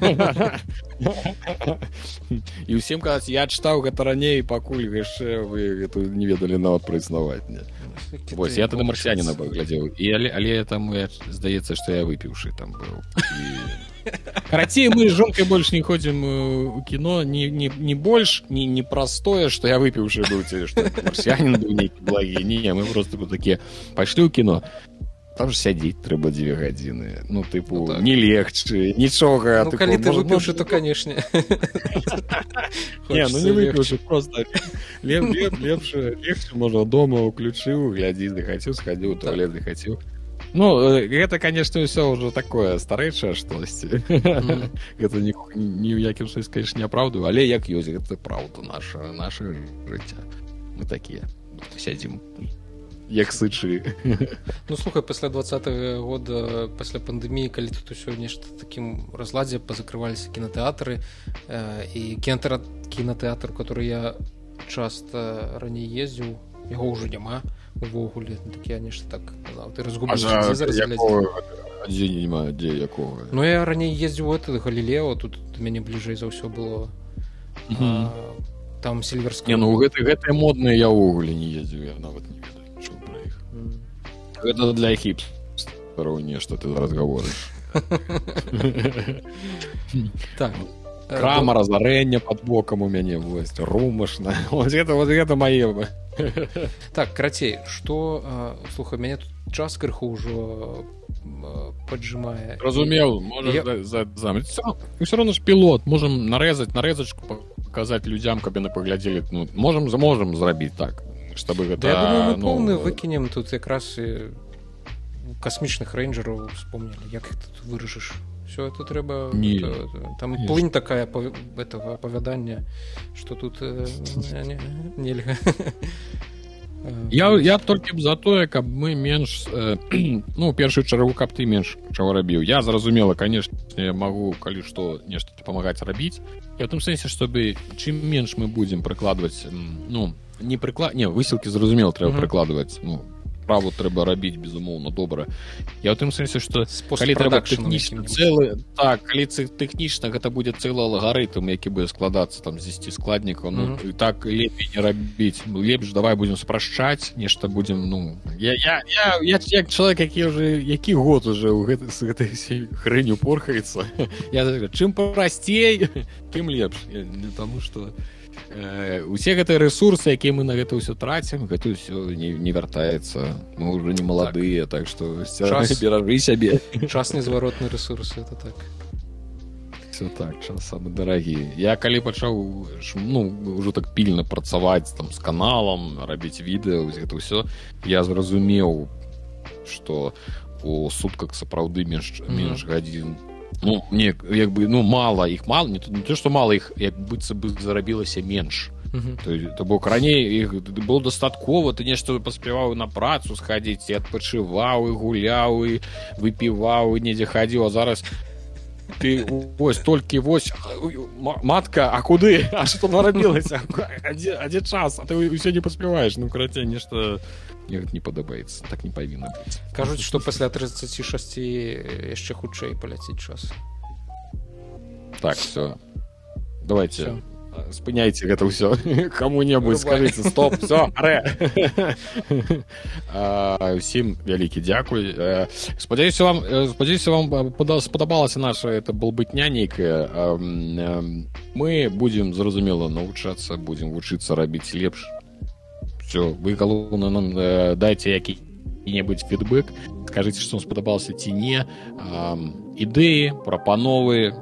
S1: і ўсім казаць я чытаў гэта раней пакуль яшчэ вы эту не ведалі нават праіснаваць не вось я тады марсяніна глядзеў і але але там здаецца што я выпіўшы там быў карацей мы жонкай больш не ходзім у кіно не не не больш не непростое што я выпіўшы быў ці што марсянин быў нейкі благі не мы просто такія пайшлі ў кіно там ж сядзіць трэба дзве гадзіны. Ну тыпу ну, так. не легчы нічога
S2: ну, калі ты выпіўшы то канешне.
S1: Не, ну, не выпіўшы просто лепш легче можа дома уключыў глядзі захацеў схадзіў туалет захацеў ну гэта канешне ўсё ўжо такое старэйшае штосьці гэта ні ў якім сось конечно не апраўдаю але як ёсць гэта праўда наша наше жыцця мы такія сядзім як сычы.
S2: Ну слухай пасля двадцатого года пасля пандэміі калі тут усё нешта такім разладзе пазакрываліся кінотэатры э, і кентра кінотэатр который я часто раней ездзіў яго ўжо няма увогуле такі нешта так ты разгуб
S1: дзе якога
S2: Ну я раней ездзіў это галілео тут мяне бліжэй за ўсё было. Там сельверскі
S1: ну гэты гэтыя модныя я ўвогуле не ездзіў я нават не ведаю гэта для хіп нешта ты разговорыш
S2: так.
S1: Крама разарэння под бокам у мяне вось румашна гэта вот гэта мае бы
S2: так карацей что слуха мяне тут час крыху ўжо поджимае
S1: разумеў все равно ж пілот можем нарэзаць нарэзачку показать людзям каб яны паглядзелі ну можем заможам зрабіць так чтобы гэта
S2: да, думаю, ну, поўны выкінем тут якраз і касмічных рэйнджераў вспомнілі як тут вырашыш все это трэба
S1: не
S2: это, там не. плынь такая этого апавядання что тут э, нельга.
S1: Я я толькі за тое каб мы менш э, ну першую чаргу каб ты менш чаго рабіў я зразумела конечно я могу калі што нешта памагаць рабіць і в том сэнсе чтобы чым менш мы будем прыкладваць ну не прыклад не высілкі зразумела трэба -huh. прыкладваць ну справу трэба рабіць безумоўна добра я ў тым сэнсе што калі
S2: трэба
S1: тэхнічна цэлы так калі тэхнічна гэта будзе цэлы алгарытм які бы складацца там з 10 складнікаў ну mm -hmm. так лепей не рабіць лепш давай будзем спрашчаць нешта будзем ну я я, я, я як чалавек які уже які год уже ў гэты з гэтай хрэню порхаецца я чым прасцей тым лепш не таму что э, усе гэтыя ресурсы якія мы на гэта ўсё трацім гэта ўсё не, не вяртаецца мы уже не маладыя так, так что беражы сябе
S2: час незваротны ресурс это так.
S1: Все так час самы дарагі я калі пачаў ну ўжо так пільна працаваць там з каналам рабіць відэо гэта ўсё я зразумеў что у сутках сапраўды менш менш гадзін ну не як бы ну мало іх мало не, не то что мало іх як быцца бы зарабілася менш то бок раней іх было дастаткова ты нешта паспяваў на працу схадзіць і адпачываў і гуляў і выпіваў недзе хадзіў а зараз ты вось толькі вось матка а куды? А что нарабілася адзе час а ты ўсё не паспяваеш ну карацей нешта не падабаецца так не павінна
S2: кажуць што пасля 36 яшчэ хутчэй паляціць час
S1: так все давайте. Все спыняйте гэта ўсё кому-небудзь скажите стоп все усім вялікі дзякуй спадзяюся вам спадзяюся вам спадабалася наша это был быть нянейкая мы будем зразумела навучацца будем вучыцца рабіць лепш. Все вы галоўна нам дайце які-небудзь фідбэк скажитеце што спадабалася ці не ідэі прапановы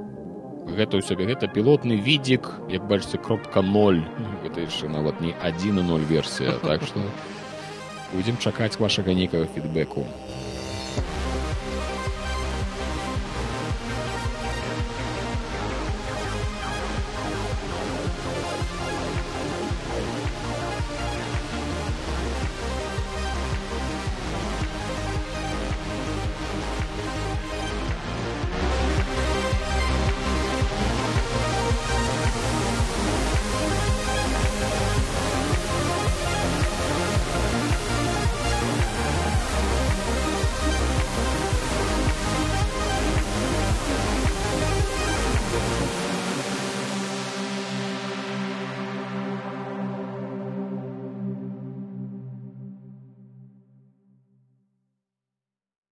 S1: гэта ў сябе гэта пілотны відзік як бачыце кропка 0 гэта яшчэ нават не 1 0 версія так што будзем чакаць вашага нейкага фідбэку